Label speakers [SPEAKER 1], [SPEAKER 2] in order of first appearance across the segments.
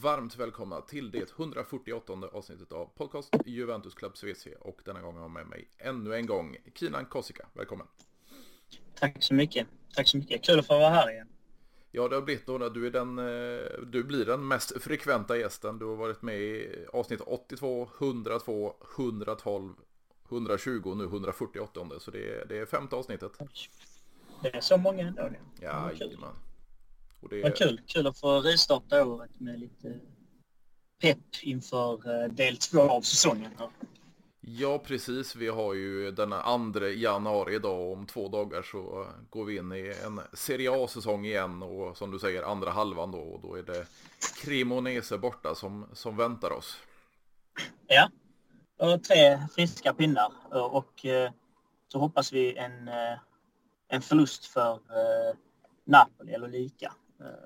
[SPEAKER 1] varmt välkomna till det 148 avsnittet av podcast Juventus Club CVC och denna gång har jag med mig ännu en gång Kinan Kosika. Välkommen!
[SPEAKER 2] Tack så mycket! Tack så mycket! Kul att få vara här igen!
[SPEAKER 1] Ja, det har blivit några. Du, är den, eh, du blir den mest frekventa gästen. Du har varit med i avsnitt 82, 102, 112, 120 och nu 148. Så det är, det är femte avsnittet.
[SPEAKER 2] Det är så många ändå.
[SPEAKER 1] Ja, jajamän.
[SPEAKER 2] Och det är... kul, kul att få rivstarta året med lite pepp inför eh, del två av säsongen. Här.
[SPEAKER 1] Ja, precis. Vi har ju denna 2 januari idag. Om två dagar så går vi in i en Serie A-säsong igen och som du säger andra halvan då. Och då är det Cremonese borta som, som väntar oss.
[SPEAKER 2] Ja, och tre friska pinnar och eh, så hoppas vi en, eh, en förlust för Napoli eller lika.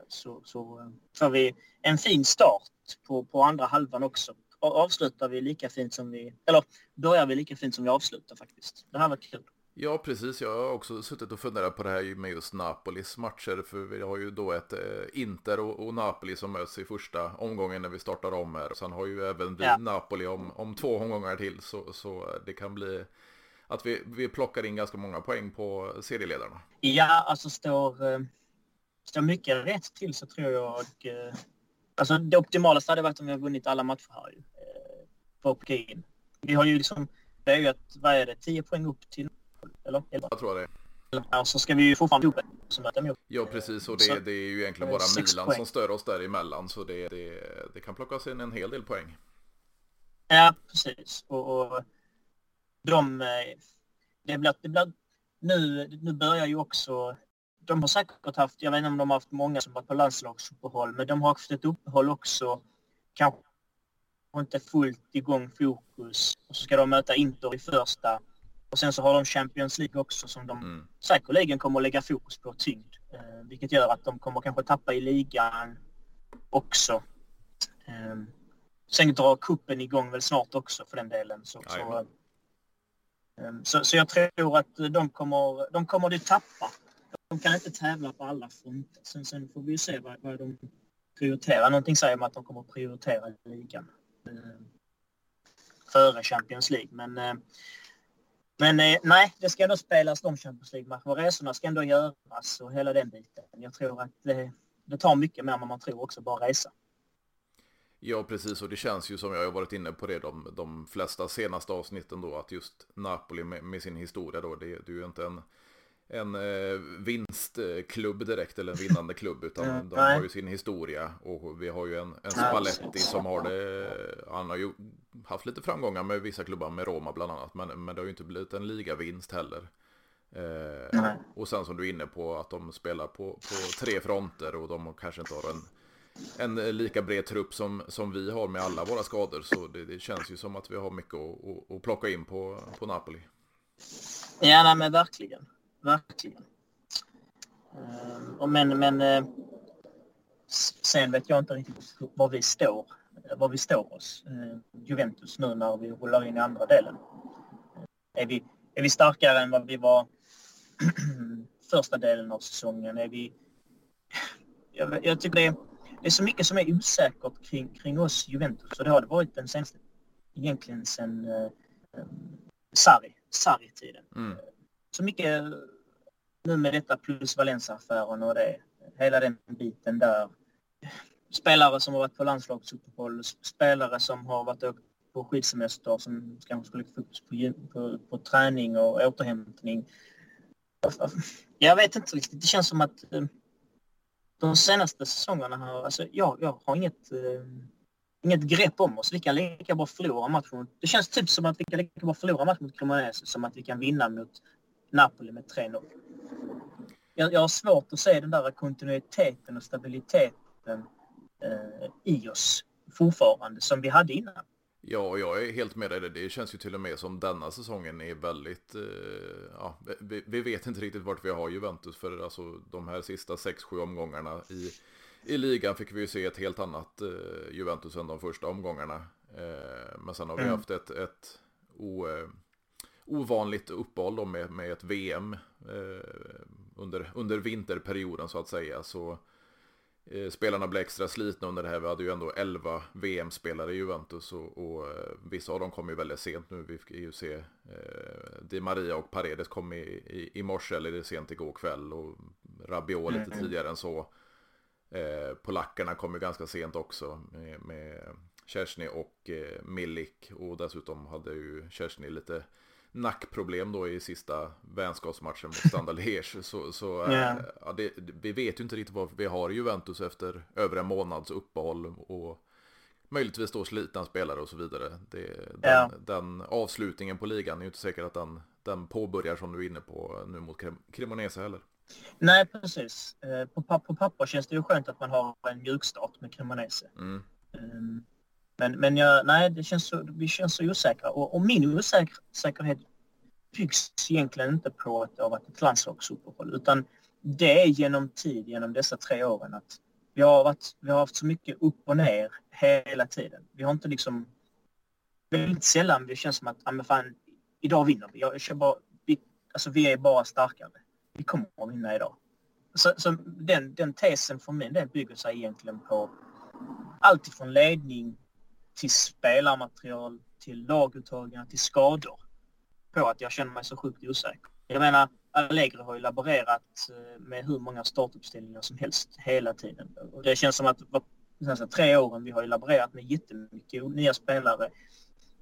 [SPEAKER 2] Så, så får vi en fin start på, på andra halvan också avslutar vi lika fint som vi, eller börjar vi lika fint som vi avslutar faktiskt. Det här var kul.
[SPEAKER 1] Ja, precis. Jag har också suttit och funderat på det här med just Napolis matcher. För vi har ju då ett eh, Inter och, Napoli som möts i första omgången när vi startar om här. Sen har ju även vi ja. Napoli om, om två omgångar till. Så, så det kan bli att vi, vi plockar in ganska många poäng på serieledarna.
[SPEAKER 2] Ja, alltså står, eh, står mycket rätt till så tror jag eh, Alltså det optimalaste hade varit om vi har vunnit alla matcher här ju. Eh, för att åka in. Vi har ju liksom, det är ju att, vad är det, 10 poäng upp till, eller?
[SPEAKER 1] Jag tror det.
[SPEAKER 2] Ja, så ska vi ju fortfarande upp som
[SPEAKER 1] möter Ja, precis. Och det, det är ju egentligen bara Milan poäng. som stör oss däremellan. Så det, det, det kan plockas in en hel del poäng.
[SPEAKER 2] Ja, precis. Och, och de... Eh, det blir, det blir, nu, nu börjar ju också de har säkert haft, jag vet inte om de har haft många som varit på landslagsuppehåll, men de har haft ett uppehåll också. Kanske inte fullt igång fokus. Och så ska de möta Inter i första. Och sen så har de Champions League också som de mm. säkerligen kommer att lägga fokus på tyngd. Eh, vilket gör att de kommer kanske tappa i ligan också. Eh, sen drar kuppen igång väl snart också för den delen. Så, så, eh, så, så, jag tror att de kommer, de kommer att tappa de kan inte tävla på alla fronter. Sen, sen får vi ju se vad, vad de prioriterar. Någonting säger man att de kommer att prioritera ligan eh, före Champions League. Men, eh, men eh, nej, det ska ändå spelas de Champions League-matcher och resorna ska ändå göras och hela den biten. Jag tror att det, det tar mycket mer än man tror också, bara resa.
[SPEAKER 1] Ja, precis. Och det känns ju som jag har varit inne på det de, de flesta senaste avsnitten då, att just Napoli med, med sin historia då, det, det är ju inte en en eh, vinstklubb direkt eller en vinnande klubb utan de har ju sin historia och vi har ju en, en Spalletti som har det han har ju haft lite framgångar med vissa klubbar med Roma bland annat men, men det har ju inte blivit en ligavinst heller. Eh, och sen som du är inne på att de spelar på, på tre fronter och de kanske inte har en en lika bred trupp som, som vi har med alla våra skador så det, det känns ju som att vi har mycket att, att, att plocka in på, på Napoli.
[SPEAKER 2] Ja, nej, men verkligen verkligen. Uh, men men uh, sen vet jag inte riktigt var vi står, var vi står oss, Juventus nu när vi rullar in i andra delen. är, vi, är vi starkare än vad vi var första delen av säsongen? Är vi... Jag, jag tycker det är, det är så mycket som är osäkert kring, kring oss Juventus och det har det varit den senaste, egentligen sen uh, Sarri, Sarri-tiden. Mm. Så mycket nu med detta plus Valencia-affären och det, hela den biten där. Spelare som har varit på landslagsuppehåll, spelare som har varit på skidsemester som kanske skulle fokus på, på, på träning och återhämtning. Jag vet inte riktigt. Det känns som att eh, de senaste säsongerna har, alltså jag, jag har inget, eh, inget grepp om oss. Vi kan lika bra förlora matchen. Det känns typ som att vi kan lika bra förlora matchen mot Cremonese som att vi kan vinna mot Napoli med 3-0 jag, jag har svårt att se den där kontinuiteten och stabiliteten eh, i oss fortfarande som vi hade innan.
[SPEAKER 1] Ja, jag är helt med dig. Det känns ju till och med som denna säsongen är väldigt... Eh, ja, vi, vi, vet inte riktigt vart vi har Juventus för alltså de här sista 6-7 omgångarna i, i ligan fick vi ju se ett helt annat eh, Juventus än de första omgångarna. Eh, men sen har vi mm. haft ett, ett o, eh, ovanligt uppehåll då med, med ett VM eh, under, under vinterperioden så att säga. Så eh, spelarna blev extra slitna under det här. Vi hade ju ändå 11 VM-spelare i Juventus och, och eh, vissa av dem kom ju väldigt sent nu. Vi fick ju se eh, Di Maria och Paredes kom i, i, i morse eller sent igår kväll och Rabiot lite mm. tidigare än så. Eh, polackerna kom ju ganska sent också med, med Kersny och eh, Milik och dessutom hade ju Kersny lite nackproblem då i sista vänskapsmatchen mot Standard Liège. Så, så yeah. ja, det, vi vet ju inte riktigt vad vi har i Juventus efter över en månads uppehåll och möjligtvis då slitna spelare och så vidare. Det, den, yeah. den, avslutningen på ligan är ju inte säkert att den, den påbörjar som du är inne på nu mot Cremonese heller.
[SPEAKER 2] Nej, precis. Eh, på, på papper känns det ju skönt att man har en mjukstart med Cremonese. Mm. Um, men, men jag, nej, det känns så, vi känns så osäkra. Och, och min osäkerhet byggs egentligen inte på att det har varit ett landslagsuppehåll utan det är genom tid, genom dessa tre åren att vi har, varit, vi har haft så mycket upp och ner hela tiden. Vi har inte liksom... Väldigt sällan det känns som att, ja men fan, idag vinner vi. Jag, jag bara, vi, alltså vi är bara starkare. Vi kommer att vinna idag. Så, så den, den tesen för mig, den bygger sig egentligen på allt ifrån ledning till spelarmaterial, till laguttagningar, till skador. På att jag känner mig så sjukt osäker. Jag menar, Allegri har ju laborerat eh, med hur många startuppställningar som helst hela tiden. Och det känns som att de senaste tre åren vi har ju laborerat med jättemycket nya spelare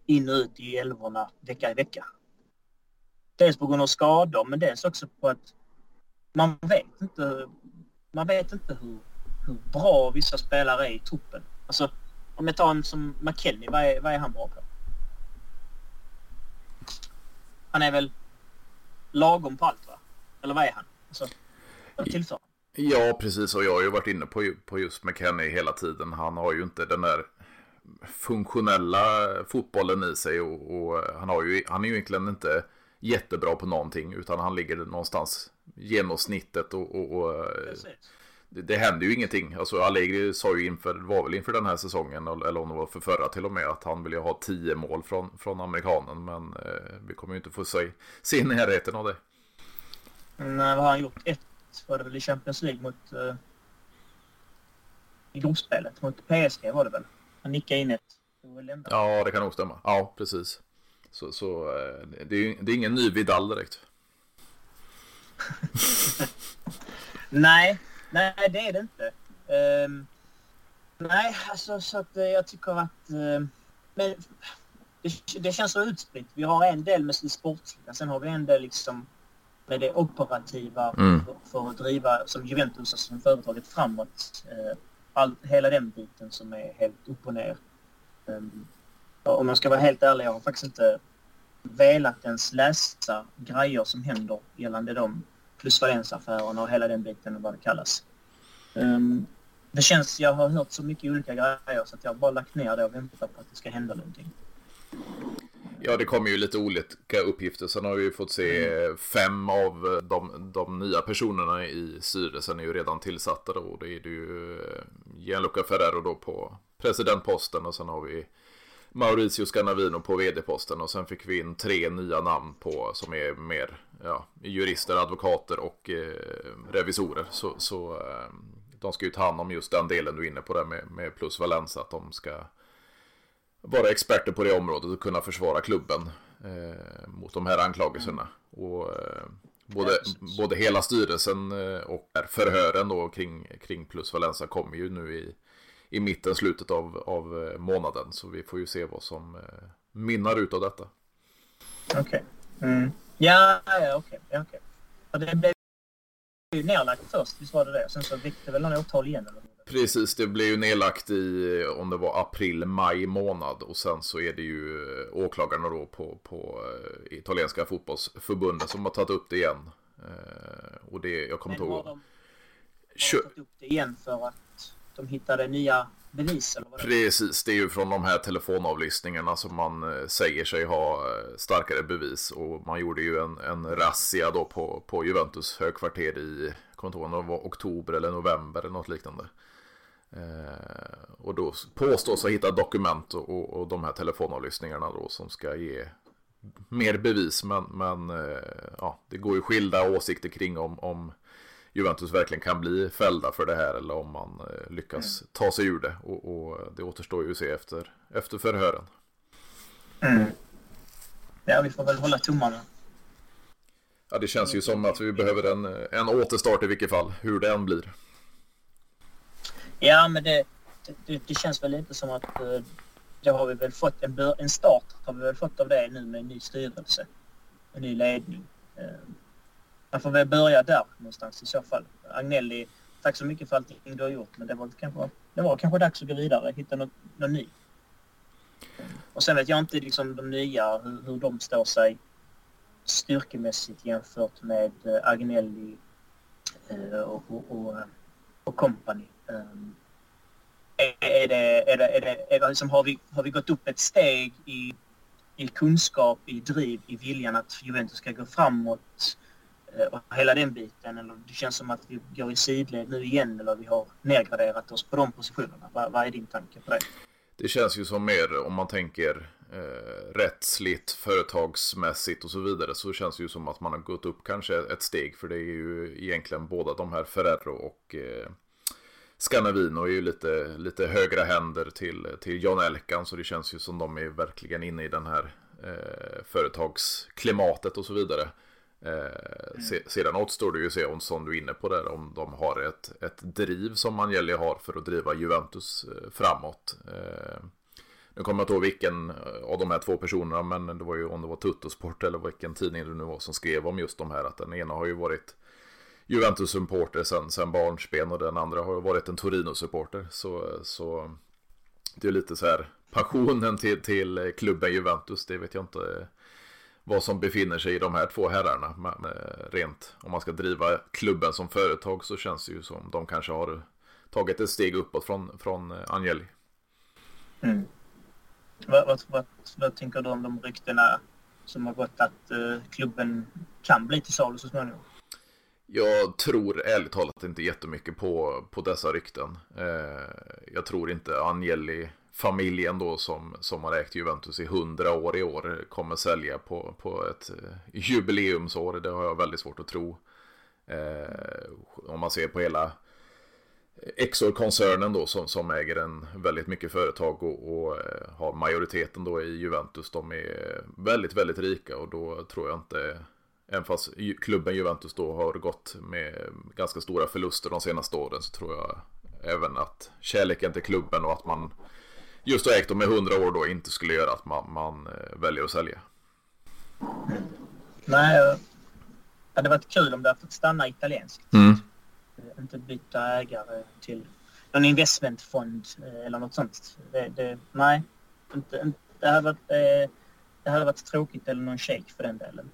[SPEAKER 2] in och ut i älvorna vecka i vecka. Dels på grund av skador men dels också på att man vet inte, man vet inte hur, hur bra vissa spelare är i truppen. Alltså om jag tar en som McKennie, vad är, vad är han bra på? Han är väl lagom på allt va? Eller vad är han? Alltså, vad tillför
[SPEAKER 1] Ja, precis. Och jag har ju varit inne på, på just McKennie hela tiden. Han har ju inte den där funktionella fotbollen i sig och, och, han, har ju, han är ju egentligen inte jättebra på någonting utan han ligger någonstans genomsnittet och, och, och det, det händer ju ingenting. Alltså Allegri sa ju inför, var väl inför den här säsongen, eller om det var för förra till och med, att han ville ha tio mål från, från amerikanen. Men eh, vi kommer ju inte få se, se närheten av det.
[SPEAKER 2] Nej, vad har han gjort? Ett var det i Champions League mot... Eh, I gruppspelet mot PSG var det väl? Han nickade in ett.
[SPEAKER 1] Det ja, det kan nog stämma. Ja, precis. Så, så eh, det, är, det är ingen ny Vidal direkt.
[SPEAKER 2] Nej, Nej, det är det inte. Um, nej, alltså så att uh, jag tycker att... Uh, men det, det, känns så utspritt. Vi har en del med det sportsliga, sen har vi en del liksom med det operativa mm. för, för, att driva som Juventus som företaget framåt. Uh, all, hela den biten som är helt upp och ner. Um, om jag ska vara helt ärlig, jag har faktiskt inte velat ens läsa grejer som händer gällande dem plus Valencia-affärerna och hela den biten och vad det kallas. Um, det känns, jag har hört så mycket olika grejer så att jag har bara lagt ner det och väntat på att det ska hända någonting.
[SPEAKER 1] Ja, det kommer ju lite olika uppgifter. Sen har vi ju fått se mm. fem av de, de, nya personerna i styrelsen är ju redan tillsatta då. och Det är det ju eh, Gianluca Ferrero då på presidentposten och sen har vi Mauricio Scanavino på vd-posten och sen fick vi in tre nya namn på som är mer ja, jurister, advokater och eh, revisorer. Så, så eh, de ska ju ta hand om just den delen du är inne på där med, med plus Valenza. Att de ska vara experter på det området och kunna försvara klubben eh, mot de här anklagelserna. Och, eh, både, både hela styrelsen eh, och förhören då kring, kring plus Valenza kommer ju nu i, i mitten, slutet av, av eh, månaden. Så vi får ju se vad som minnar ut av detta.
[SPEAKER 2] Okej. Okay. Mm. Ja, ja okej. Okay, okay. det blev ju nedlagt först, visst var det det? Sen så väckte väl någon åtal igen eller?
[SPEAKER 1] Precis, det blev ju nedlagt i om det var april, maj månad och sen så är det ju eh, åklagarna då på, på eh, italienska fotbollsförbundet som har tagit upp det igen. Eh, och det, jag kommer inte ihåg. Har de, har
[SPEAKER 2] de tagit upp det igen för att de hittade nya bevis? Eller vad
[SPEAKER 1] det Precis, det är ju från de här telefonavlyssningarna som man eh, säger sig ha eh, starkare bevis. Och man gjorde ju en, en razzia då på, på Juventus högkvarter i, kontoren om det var oktober eller november eller något liknande. Eh, och då påstås ha hittat dokument och, och de här telefonavlyssningarna då som ska ge mer bevis. Men, men eh, ja, det går ju skilda åsikter kring om, om Juventus verkligen kan bli fällda för det här eller om man eh, lyckas mm. ta sig ur det. Och, och, det återstår ju att se efter, efter förhören.
[SPEAKER 2] Mm. Ja, vi får väl hålla tummarna.
[SPEAKER 1] Ja, det känns ju som att vi behöver en, en återstart i vilket fall, hur det än blir.
[SPEAKER 2] Ja, men det, det, det känns väl lite som att eh, det har vi väl fått en, en start har vi väl fått av det nu med en ny styrelse, en ny ledning. Man får väl börja där någonstans i så fall. Agnelli, tack så mycket för allting du har gjort men det var kanske, det var kanske dags att gå vidare, hitta något, något nytt. Och sen vet jag inte liksom de nya, hur, hur de står sig styrkemässigt jämfört med eh, Agnelli eh, och, och, och, eh, och company. Ehm, är det, är det, är det, är det liksom, har, vi, har vi gått upp ett steg i, i kunskap, i driv, i viljan att Juventus ska gå framåt Eh, och hela den biten? Eller det känns som att vi går i sidled nu igen eller vi har nedgraderat oss på de positionerna. Vad, vad är din tanke på det?
[SPEAKER 1] Det känns ju som mer om man tänker eh, rättsligt, företagsmässigt och så vidare så känns det ju som att man har gått upp kanske ett steg för det är ju egentligen båda de här Ferrero och eh, Scandavino är ju lite, lite högra händer till, till John Elkan så det känns ju som de är verkligen inne i den här eh, företagsklimatet och så vidare. Eh. Sedan återstår det ju att se om, som du är inne på där, om de har ett, ett driv som Agnelli har för att driva Juventus eh, framåt. Eh, nu kommer jag inte ihåg vilken eh, av de här två personerna, men det var ju om det var Tuttosport eller vilken tidning det nu var som skrev om just de här, att den ena har ju varit Juventus-supporter sen, sen barnsben och den andra har varit en Torino-supporter. Så, eh, så det är lite så här passionen till, till klubben Juventus, det vet jag inte vad som befinner sig i de här två herrarna. Men eh, rent om man ska driva klubben som företag så känns det ju som de kanske har tagit ett steg uppåt från, från eh, Angeli.
[SPEAKER 2] Mm. Vad, vad, vad, vad, tänker du om de ryktena som har gått att uh, klubben kan bli till salu så småningom?
[SPEAKER 1] Jag tror ärligt talat inte jättemycket på, på dessa rykten. Eh, jag tror inte Agnelli, familjen då som, som har ägt Juventus i hundra år i år, kommer sälja på, på ett eh, jubileumsår. Det har jag väldigt svårt att tro. Eh, om man ser på hela Exor-koncernen då som, som äger en väldigt mycket företag och, och eh, har majoriteten då i Juventus. De är väldigt, väldigt rika och då tror jag inte Även fast klubben Juventus då har gått med ganska stora förluster de senaste åren så tror jag även att kärleken till klubben och att man just har ägt dem i hundra år då inte skulle göra att man, man eh, väljer att sälja.
[SPEAKER 2] Nej, det hade varit kul om det hade fått stanna italienskt.
[SPEAKER 1] Mm.
[SPEAKER 2] Inte byta ägare till någon investmentfond eh, eller något sånt. Det, det, nej, inte, det, hade varit, eh, det hade varit tråkigt eller någon shake för den delen.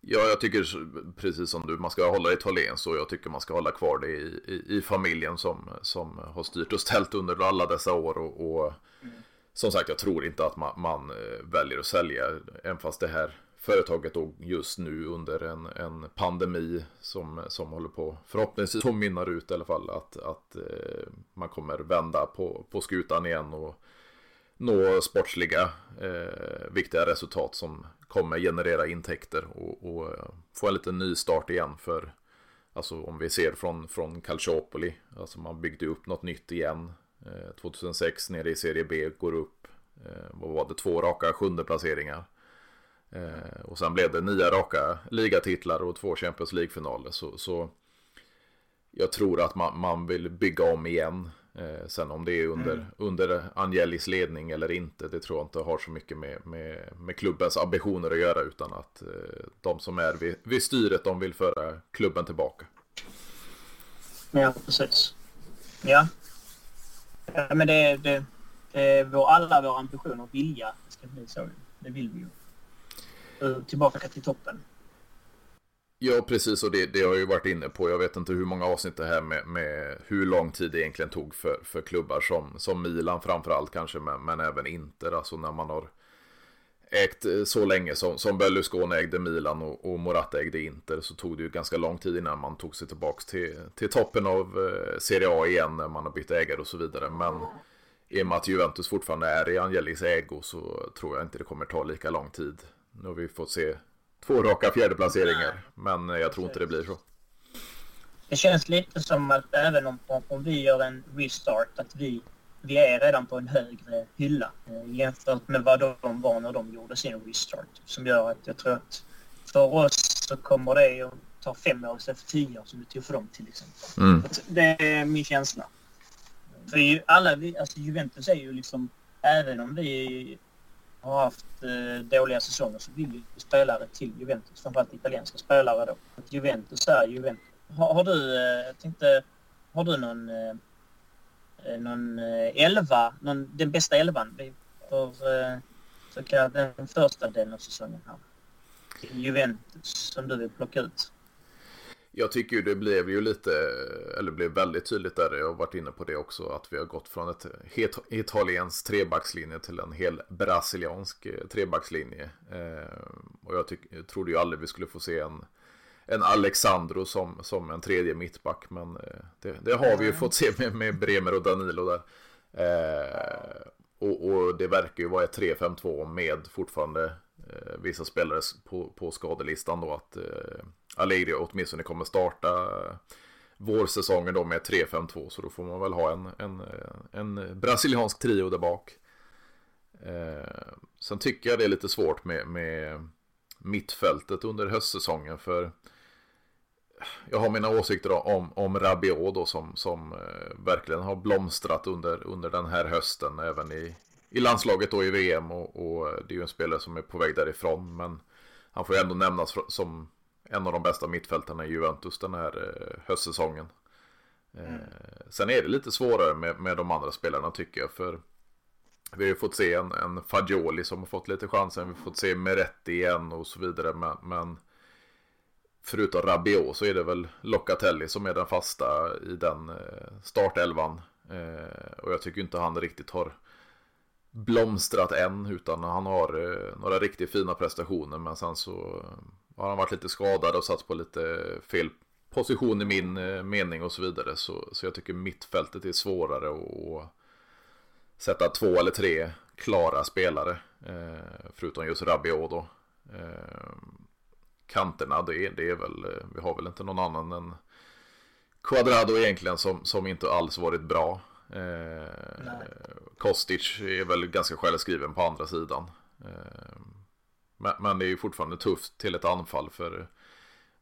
[SPEAKER 1] Ja, jag tycker precis som du, man ska hålla italienskt och jag tycker man ska hålla kvar det i, i, i, familjen som, som har styrt och ställt under alla dessa år. Och, och mm. som sagt, jag tror inte att man, man, eh, väljer att sälja, även fast det här företaget då just nu under en, en pandemi som, som håller på, förhoppningsvis som mynnar ut i alla fall, att, att eh, man kommer vända på, på skutan igen och nå sportsliga eh, viktiga resultat som kommer generera intäkter och, och eh, få en liten nystart igen för Alltså om vi ser från, från Calciopoli, alltså man byggde upp något nytt igen. Eh, 2006 nere i Serie B går upp, eh, vad var det, två raka sjunde placeringar. Eh, och sen blev det nya raka ligatitlar och två Champions League-finaler. Så, så jag tror att man, man vill bygga om igen. Eh, sen om det är under, mm. under Angelis ledning eller inte, det tror jag inte har så mycket med, med, med klubbens ambitioner att göra, utan att eh, de som är vid, vid styret, de vill föra klubben tillbaka.
[SPEAKER 2] Ja, precis. Ja. ja men det, det, det är vår, alla våra ambitioner och vilja det ska bli så. Det vill vi ju. Tillbaka till toppen.
[SPEAKER 1] Ja, precis. Och det, det har jag ju varit inne på. Jag vet inte hur många avsnitt det här med, med hur lång tid det egentligen tog för, för klubbar som, som Milan framförallt kanske, men, men även Inter. Alltså när man har ägt eh, så länge som, som Berlusconi ägde Milan och, och Morata ägde Inter så tog det ju ganska lång tid innan man tog sig tillbaka till, till toppen av eh, Serie A igen när man har bytt ägare och så vidare. Men i och med att Juventus fortfarande är i Angelis ägo så tror jag inte det kommer ta lika lång tid. Nu har vi fått se två raka fjärdeplaceringar. Men jag tror inte det blir så.
[SPEAKER 2] det känns lite som att även om, om vi gör en restart att vi, vi är redan på en högre hylla eh, jämfört med vad de var när de gjorde sin restart. Som gör att jag tror att för oss så kommer det att ta fem år istället för tio år som det tog för dem till exempel. Mm. Det är min känsla. För alla vi, alltså Juventus är ju liksom, även om vi har haft eh, dåliga säsonger så vill ju spelare till Juventus, framförallt italienska spelare då. Att Juventus är Juventus. Har, har du, eh, jag tänkte, har du någon, eh, eh någon eh, elva, någon, den bästa elvan för eh, så kallad den första delen av säsongen här? Juventus som du vill plocka ut?
[SPEAKER 1] Jag tycker ju det blev ju lite, eller blev väldigt tydligt där, jag har varit inne på det också, att vi har gått från ett helt italiensk trebackslinje till en hel brasiliansk eh, trebackslinje. Eh, och jag, tyck, jag trodde ju aldrig vi skulle få se en, en Alexandro som, som en tredje mittback, men eh, det, det har vi ju fått se med, med Bremer och Danilo där. Eh, och, och, det verkar ju vara ett 3-5-2 med fortfarande eh, vissa spelare på, på skadelistan då att Allegri åtminstone kommer starta eh, vårsäsongen då med 3-5-2 så då får man väl ha en, en, eh, en brasiliansk trio där bak. Eh, sen tycker jag det är lite svårt med, med mittfältet under höstsäsongen för jag har mina åsikter om, om Rabiot då som, som eh, verkligen har blomstrat under, under den här hösten även i, i landslaget och i VM och, och det är ju en spelare som är på väg därifrån men han får ju ändå nämnas som en av de bästa mittfältarna i Juventus den här eh, höstsäsongen. Eh, mm. Sen är det lite svårare med, med de andra spelarna tycker jag. För vi har ju fått se en, en Fagioli som har fått lite chansen. Vi har fått se Meretti igen och så vidare. Men, men förutom Rabiot så är det väl Locatelli som är den fasta i den eh, startelvan. Och jag tycker inte han riktigt har blomstrat än utan han har några riktigt fina prestationer men sen så har han varit lite skadad och satt på lite fel position i min eh, mening och så vidare. Så, så jag tycker mittfältet är svårare att sätta två eller tre klara spelare. Eh, förutom just Rabiot då. Eh, kanterna, det är, det är väl, vi har väl inte någon annan än Quadrado egentligen som, som inte alls varit bra. Eh, Kostic är väl ganska självskriven på andra sidan. Eh, men, men, det är ju fortfarande tufft till ett anfall för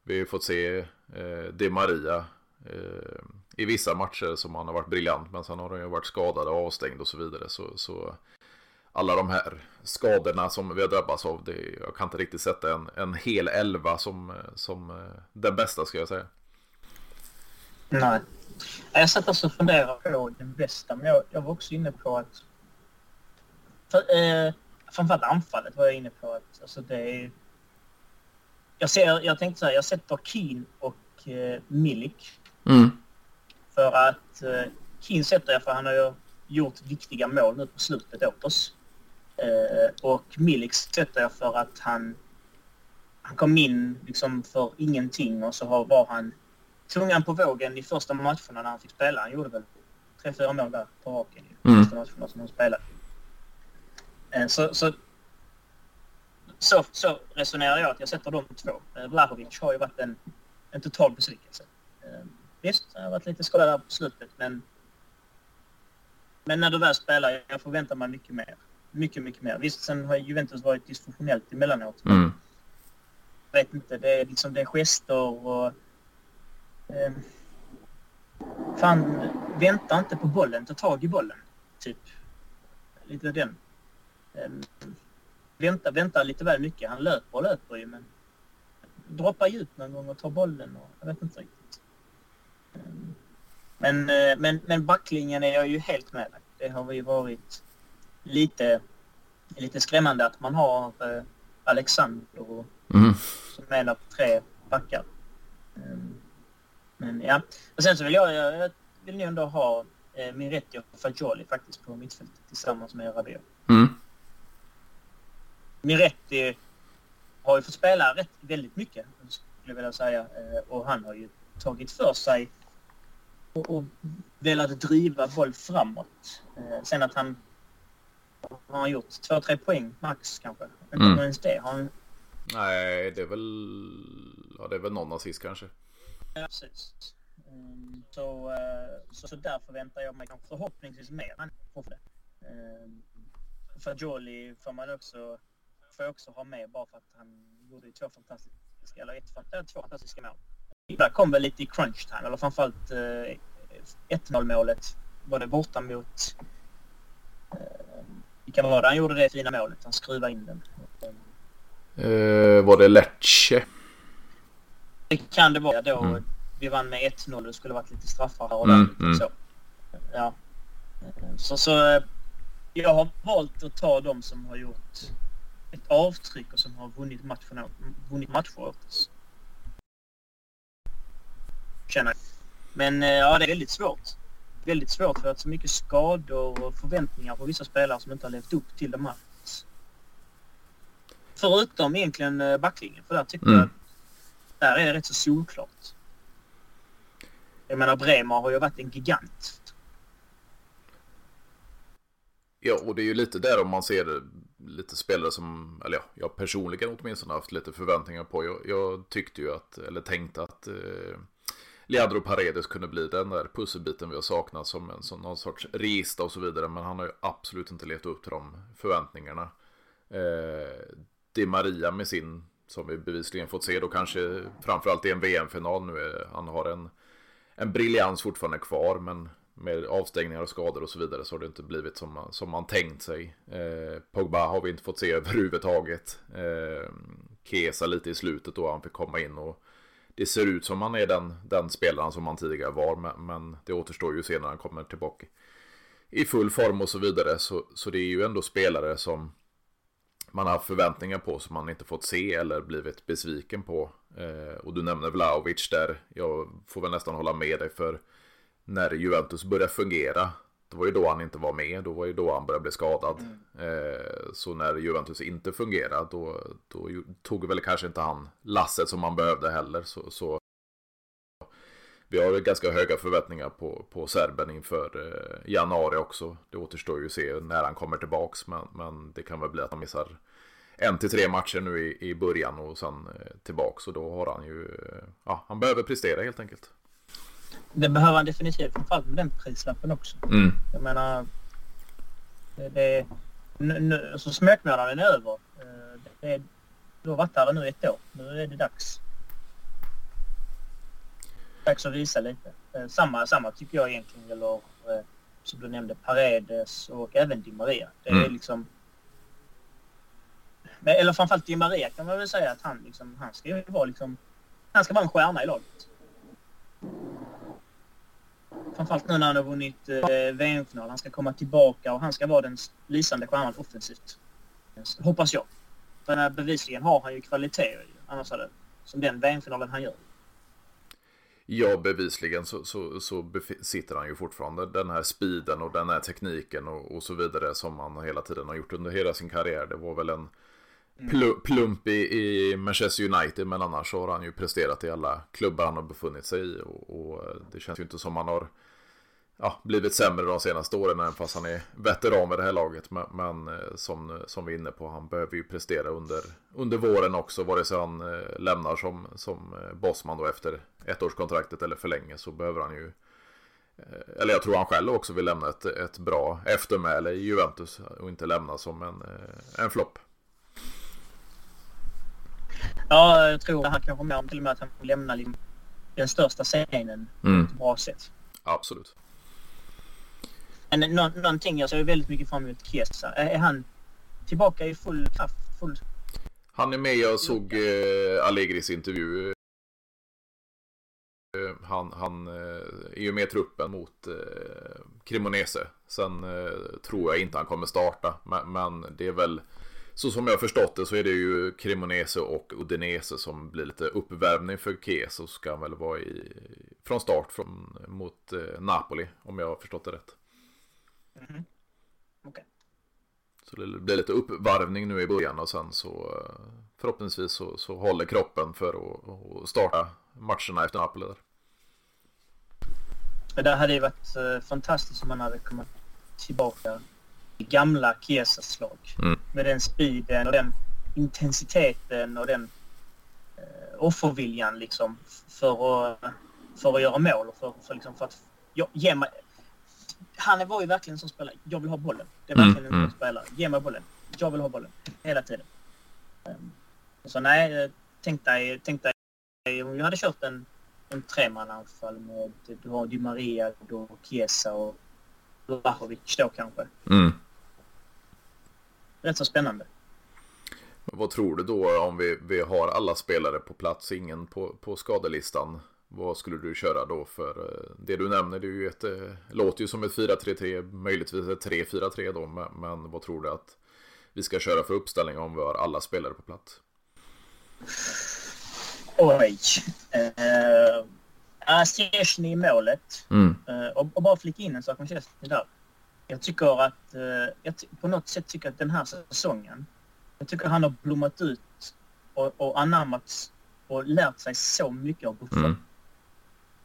[SPEAKER 1] vi har ju fått se eh, De Maria eh, i vissa matcher som han har varit briljant men sen har han ju varit skadad och avstängd och så vidare. Så, så alla de här skadorna som vi har drabbats av, det, jag kan inte riktigt sätta en, en hel elva som, som eh, den bästa ska jag säga.
[SPEAKER 2] Nej. Jag satt alltså och funderade på den bästa, men jag, jag var också inne på att för, eh, framförallt anfallet var jag inne på. Att, alltså det är, jag, ser, jag tänkte så här, jag sätter Keen och eh, Milik. Mm. För att eh, Keen sätter jag för han har ju gjort viktiga mål nu på slutet åt oss. Eh, och Milik sätter jag för att han, han kom in liksom för ingenting och så var han tungan på vågen i första matcherna när han fick spela. Han gjorde väl tre, fyra mål där på raken i mm. första matcherna som han spelade. Eh, så, så, så, så resonerar jag att jag sätter de två. Eh, Vlahovic har ju varit en, en total besvikelse. Eh, visst, han har varit lite skadad där på slutet men men när du väl spelar, jag förväntar mig mycket mer. Mycket, mycket mer. Visst, sen har Juventus varit dysfunktionellt emellanåt. Mm. Jag vet inte, det är liksom det är gester och... Eh, fan, vänta inte på bollen, ta tag i bollen. Typ. Lite den väntar, väntar lite väl mycket. Han löper och löper ju men droppar djupt någon gång och tar bollen och jag vet inte riktigt. Ehm, men, eh, men, men backlinjen är jag ju helt med Det har ju varit lite, lite skrämmande att man har eh, Alexander mm. som en av tre backar. Ehm, men ja, och sen så vill jag, jag vill ändå ha Miretti och Fagioli faktiskt på mittfältet tillsammans med Rabiot. Mm. Miretti har ju fått spela rätt, väldigt mycket, skulle jag vilja säga. Eh, och han har ju tagit för sig och, och velat driva boll framåt. Eh, sen att han har han gjort två, tre poäng max kanske. Inte mm. ens det. Har han...
[SPEAKER 1] Nej, det är väl... Ja, det är väl någon assist kanske.
[SPEAKER 2] Ja, precis. Ehm, så, så, så där förväntar jag mig kanske förhoppningsvis mer än det. För Jolly får man också, får jag också ha med bara för att han gjorde två fantastiska, eller ett, två fantastiska mål. Där kom väl lite i crunch time, eller framförallt 1-0 målet var det borta mot vilka var det han gjorde det fina målet? Han skruvade in den.
[SPEAKER 1] Uh, var det Lecce?
[SPEAKER 2] Det kan det vara. Då mm. vi vann med 1-0. Det skulle varit lite straffar här och där. Mm, mm. Så. Ja. Så, så jag har valt att ta de som har gjort ett avtryck och som har vunnit, matcherna, vunnit matcher. Känner jag. Men eh, ja, det är väldigt svårt väldigt svårt för att så mycket skador och förväntningar på vissa spelare som inte har levt upp till de här. Förutom egentligen eh, backlinjen, för där tycker mm. jag där är det rätt så solklart. Jag menar Bremer har ju varit en gigant.
[SPEAKER 1] Ja, och det är ju lite där om man ser lite spelare som, eller ja, jag personligen åtminstone haft lite förväntningar på. Jag, jag tyckte ju att, eller tänkte att eh, Leandro Paredes kunde bli den där pusselbiten vi har saknat som en som någon sorts register och så vidare. Men han har ju absolut inte levt upp till de förväntningarna. Eh, Di Maria med sin, som vi bevisligen fått se då kanske framförallt i en VM-final nu. Är, han har en, en briljans fortfarande kvar men med avstängningar och skador och så vidare så har det inte blivit som man, som man tänkt sig. Eh, Pogba har vi inte fått se överhuvudtaget. Eh, Kesa lite i slutet då han fick komma in och det ser ut som han är den, den spelaren som han tidigare var. Men, men det återstår ju se när han kommer tillbaka i full form och så vidare. Så, så det är ju ändå spelare som man har haft förväntningar på som man inte fått se eller blivit besviken på. Eh, och du nämner Vlaovic där. Jag får väl nästan hålla med dig för när Juventus började fungera det var ju då han inte var med, då var ju då han började bli skadad. Mm. Eh, så när Juventus inte fungerade, då, då tog väl kanske inte han lasset som man behövde heller. Så, så vi har ganska höga förväntningar på, på serben inför eh, januari också. Det återstår ju att se när han kommer tillbaks, men, men det kan väl bli att han missar en till tre matcher nu i, i början och sen eh, tillbaks. Och då har han ju, eh, ja, han behöver prestera helt enkelt.
[SPEAKER 2] Det behöver han definitivt, framförallt med den prislappen också. Mm. Jag menar, det, det, nu, alltså smekmånaden är över. Eh, det, det, du har varit här nu ett år. Nu är det dags. Dags att visa lite. Eh, samma, samma tycker jag egentligen gäller, eh, som du nämnde, Paredes och även Di Maria. Det är mm. liksom... Eller framförallt Di Maria kan man väl säga att han, liksom, han ska ju vara liksom... Han ska vara en stjärna i laget. Framförallt nu när han har vunnit eh, VM-final. Han ska komma tillbaka och han ska vara den lysande stjärnan offensivt. Hoppas jag. För bevisligen har han ju kvaliteter annars hade, som den VM-finalen han gör.
[SPEAKER 1] Ja, bevisligen så, så, så sitter han ju fortfarande den här speeden och den här tekniken och, och, så vidare som han hela tiden har gjort under hela sin karriär. Det var väl en pl plump i, i, Manchester United men annars har han ju presterat i alla klubbar han har befunnit sig i och, och det känns ju inte som han har ja, blivit sämre de senaste åren även fast han är veteran med det här laget. Men, men, eh, som, som vi är inne på, han behöver ju prestera under, under våren också. Vare sig han eh, lämnar som, som eh, bossman då efter ettårskontraktet eller förlänger så behöver han ju eller jag tror han själv också vill lämna ett, ett bra eftermäle i Juventus och inte lämna som en, en flopp.
[SPEAKER 2] Ja, jag tror han kanske mer till och med att han lämnar liksom den största scenen mm. på ett bra sätt.
[SPEAKER 1] Absolut.
[SPEAKER 2] Men nå någonting alltså, jag ser väldigt mycket fram emot Kiesa, eh, Är, han tillbaka i full kraft? Full...
[SPEAKER 1] Han är med. Jag såg eh, Allegris intervju. Eh, han, han eh, är ju med i truppen mot eh, Cremonese. Sen eh, tror jag inte han kommer starta. Men, men det är väl så som jag har förstått det så är det ju Cremonese och Udinese som blir lite uppvärmning för Chiesa. Så ska han väl vara i, från start från, mot eh, Napoli om jag har förstått det rätt. Mm. Okay. Så det blir lite uppvarvning nu i början och sen så eh, förhoppningsvis så, så håller kroppen för att, att starta matcherna efter Napoli. Där.
[SPEAKER 2] Det hade ju varit eh, fantastiskt om man hade kommit tillbaka i gamla Chiesas slag. Mm. Med den speeden och den intensiteten och den eh, offerviljan liksom för att, för att göra mål och för, för, liksom för att jag, ge han var ju verkligen en sån spelare. Jag vill ha bollen. Det är
[SPEAKER 1] Mm,
[SPEAKER 2] verkligen en
[SPEAKER 1] mm.
[SPEAKER 2] sån spelare. Ge mig bollen. Jag vill ha bollen. Hela tiden. Um, så nej, eh, tänk dig, tänk dig om vi hade kört en, en tremananfall med du har Di Maria, då Chiesa och Vlahovic då kanske.
[SPEAKER 1] Mm.
[SPEAKER 2] Rätt så spännande.
[SPEAKER 1] Men Vad tror du då om vi, vi har alla spelare på plats, ingen på, på skadelistan? Vad skulle du köra då för eh, det du nämner? Det är ju ett, eh, låter ju som ett 4-3-3, möjligtvis ett 3-4-3 då, men, vad tror du att vi ska köra för uppställning om vi har alla spelare på plats?
[SPEAKER 2] Oj. Uh, Szczesny i målet.
[SPEAKER 1] Mm.
[SPEAKER 2] Eh, och, och bara flika in en sak med Chelsea där. Jag tycker att, eh, jag på något sätt tycker att den här säsongen, jag tycker han har blommat ut och, och anammat och lärt sig så mycket av Buffon.
[SPEAKER 1] Mm.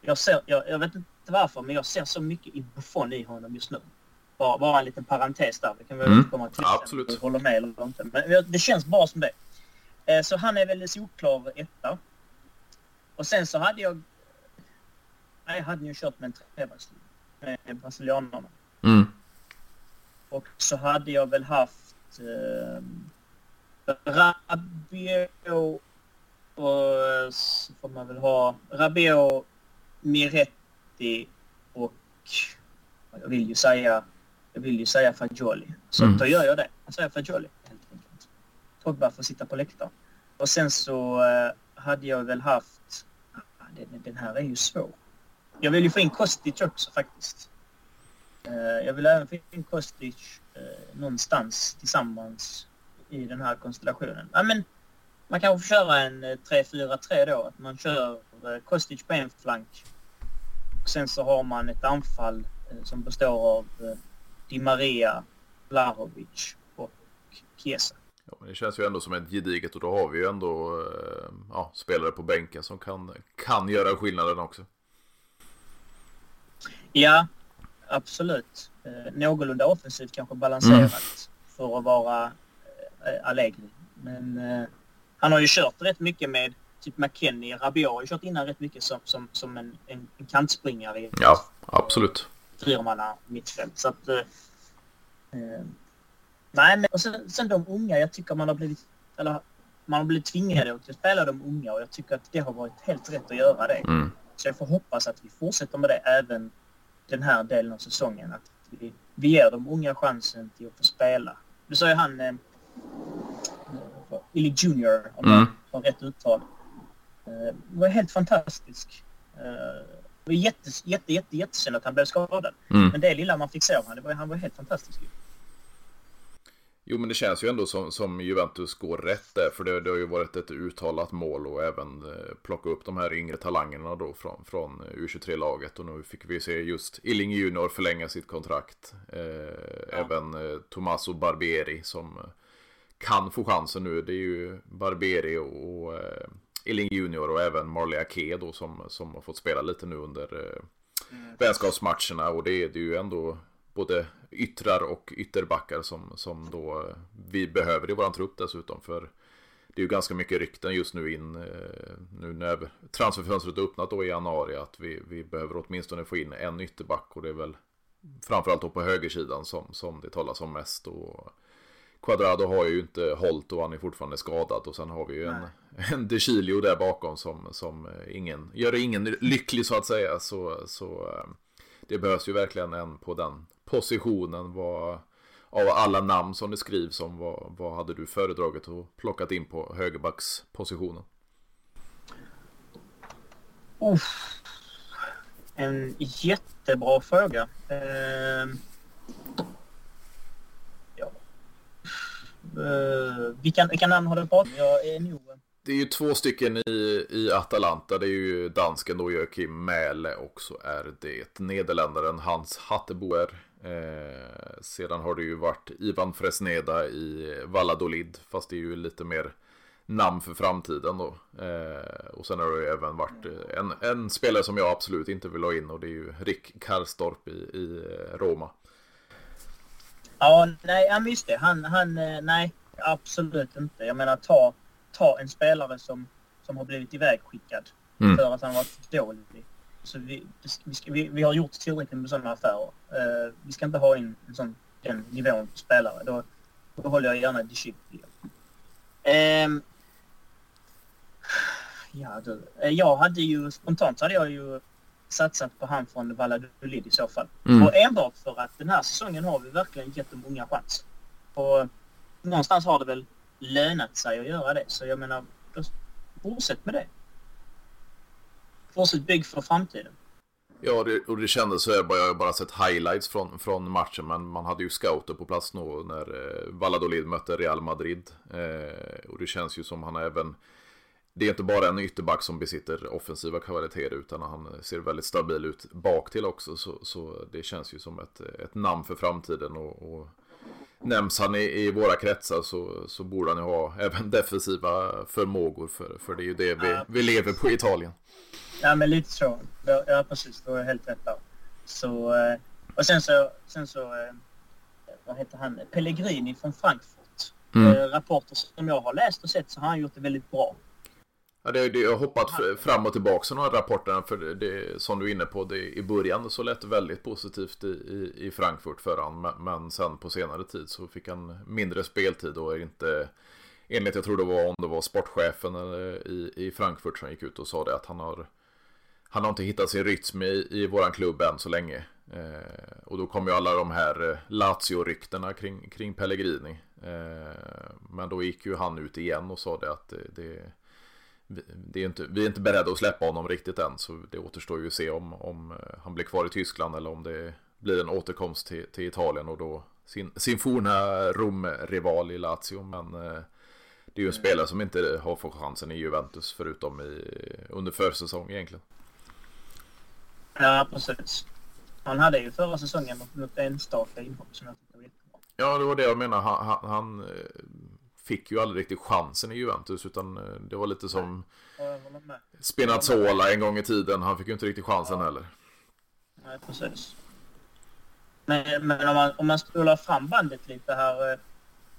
[SPEAKER 2] Jag, ser, jag, jag vet inte varför, men jag ser så mycket i Buffon i honom just nu. Bara, bara en liten parentes där. Det kan vi
[SPEAKER 1] Mm.
[SPEAKER 2] återkomma till.
[SPEAKER 1] Ja, absolut.
[SPEAKER 2] om håller med eller inte. Men det känns bara som det. Eh, Så han är väl solklar etta. Och sen så hade jag... Nej, jag hade ju kört med en trebackslinje med brasilianarna.
[SPEAKER 1] Mm.
[SPEAKER 2] Och så hade jag väl haft eh, Rabiot och så får man väl ha Rabiot, Miretti och jag vill ju säga jag vill ju säga Fagioli. Så
[SPEAKER 1] Mm.
[SPEAKER 2] då gör jag det. Jag säger Fagioli helt enkelt. Pogba får sitta på läktaren. Och sen så eh, hade jag väl haft... Ah, Den, den här är ju svår. Jag vill ju få in Kostic också faktiskt. Eh, jag vill även få in Kostic eh, någonstans tillsammans i den här konstellationen. Ja, men man kan få köra en eh, 3-4-3 då. Att man kör Kostic på en flank. Och sen så har man ett anfall eh, som består av eh, Di Maria, Vlahovic och Chiesa.
[SPEAKER 1] Ja, det känns ju ändå som ett gediget och då har vi ju ändå eh, ja, spelare på bänken som kan, kan göra skillnaden också.
[SPEAKER 2] Ja, absolut. Någorlunda offensivt kanske balanserat för att vara Allegri. Men han har ju kört rätt mycket med typ McKennie. Rabiot har ju kört innan rätt mycket som, som, som en, en, en kantspringare i
[SPEAKER 1] Ja, absolut.
[SPEAKER 2] fyramanna mittfält. Så att, eh, eh, nej, men och sen, sen de unga. Jag tycker man har blivit, eller man har blivit tvingade att spela de unga och jag tycker att det har varit helt rätt att göra det.
[SPEAKER 1] Mm.
[SPEAKER 2] Så jag får hoppas att vi fortsätter med det även den här delen av säsongen. Att vi, vi ger de unga chansen till att få spela. Du sa ju han eh, Illy Junior, om
[SPEAKER 1] Mm.
[SPEAKER 2] jag har rätt uttal. Eh, var helt fantastisk. Eh, det var jätte, jätte, jätte, jättesynd att han blev skadad.
[SPEAKER 1] Mm.
[SPEAKER 2] Men det lilla man fick se av honom, han var helt fantastisk.
[SPEAKER 1] Jo, men det känns ju ändå som, som Juventus går rätt där. För det, det har ju varit ett uttalat mål och även eh, plocka upp de här yngre talangerna då från, från U23-laget. Och nu fick vi se just Illing Junior förlänga sitt kontrakt. Eh, Även eh, Tommaso Barbieri som eh, kan få chansen nu. Det är ju Barbieri och, och Illing Junior och även Marley Ake då som, som har fått spela lite nu under eh, vänskapsmatcherna. Och det är det är ju ändå både yttrar och ytterbackar som, som då eh, vi behöver i våran trupp dessutom. För det är ju ganska mycket rykten just nu in, eh, nu när transferfönstret är öppnat då i januari, att vi, vi behöver åtminstone få in en ytterback och det är väl framförallt då på högersidan som, som det talas om mest. Och Quadrado har ju inte hållit och han är fortfarande skadad och sen har vi ju en, en De Chilio där bakom som, som eh, ingen, gör ingen lycklig så att säga. Så, så eh, det behövs ju verkligen en på den positionen. Vad, av alla namn som det skrivs om, vad, vad hade du föredragit och plockat in på högerbackspositionen?
[SPEAKER 2] Uff. En jättebra fråga. Ehm. ja. Uh, vilka, vilka namn har du pratat om? Jag är nog...
[SPEAKER 1] Det är ju två stycken i, i Atalanta. Det är ju dansken då Joakim Mäle och så är det nederländaren Hans Hatteboer. Eh, sedan har det ju varit Ivan Fresneda i Valladolid. Fast det är ju lite mer namn för framtiden då. Eh, och sen har det ju även varit en, en spelare som jag absolut inte vill ha in och det är ju Rick Karstorp i, i Roma.
[SPEAKER 2] Ja, nej, ja, just det. Han, han, eh, nej, absolut inte. Jag menar, ta, ta en spelare som, som har blivit ivägskickad
[SPEAKER 1] Mm.
[SPEAKER 2] för att han varit dålig. Så vi, vi, ska, vi, vi, har gjort tillräckligt med sådana affärer. Uh, vi ska inte ha in en sån, den nivån på spelare. Då, då håller jag gärna de Chip. Um, ja, du. Jag hade ju spontant hade jag ju satsat på han från Valladolid i så fall. Mm. Och enbart för att den här säsongen har vi verkligen gett dem unga chans. Och någonstans har det väl lönat sig att göra det. Så jag menar, fortsätt med det. Fortsätt bygg för framtiden.
[SPEAKER 1] Ja, det, och det kändes så. Jag har bara sett highlights från, från matchen. Men man hade ju scouter på plats nu när eh, Valladolid mötte Real Madrid. Eh, och det känns ju som han även det är inte bara en ytterback som besitter offensiva kvaliteter utan han ser väldigt stabil ut bak till också. Så, så det känns ju som ett, ett namn för framtiden. Och, och nämns han i, i, våra kretsar så, så borde han ju ha även defensiva förmågor. För, för det är ju det vi, vi lever på i Italien.
[SPEAKER 2] Ja men lite så. Ja precis, du har helt rätt där. Så, eh, och sen så, sen så eh, vad heter han, Pellegrini från Frankfurt. Mm. Eh, rapporter som jag har läst och sett så har han gjort det väldigt bra.
[SPEAKER 1] Ja, det, det, jag har hoppat fram och tillbaka några rapporterna för det, som du är inne på det, i början så lät det väldigt positivt i, i, i Frankfurt för han men, men sen på senare tid så fick han mindre speltid och är inte enligt jag tror det var om det var sportchefen i, i Frankfurt som gick ut och sa det att han har han har inte hittat sin rytm i, i våran klubb än så länge. Eh, och då kom ju alla de här eh, Lazio-ryktena kring, kring Pellegrini. Eh, men då gick ju han ut igen och sa det att det, det det är inte, vi är inte beredda att släppa honom riktigt än så det återstår ju att se om, om eh, han blir kvar i Tyskland eller om det blir en återkomst till, till Italien och då sin, sin forna Rom-rival i Lazio men eh, det är ju en spelare som inte har fått chansen i Juventus förutom i, under försäsong egentligen.
[SPEAKER 2] Ja, precis. Han hade ju förra säsongen något enstaka inhopp som jag tyckte var jättebra.
[SPEAKER 1] Ja, det var det jag menar. Han, han, han eh, fick ju aldrig riktigt chansen i Juventus utan eh, det var lite som Spinazzola en gång i tiden. Han fick ju inte riktigt chansen ja. heller.
[SPEAKER 2] Nej, precis. Men, men om, man, om man spolar fram bandet lite här. Eh,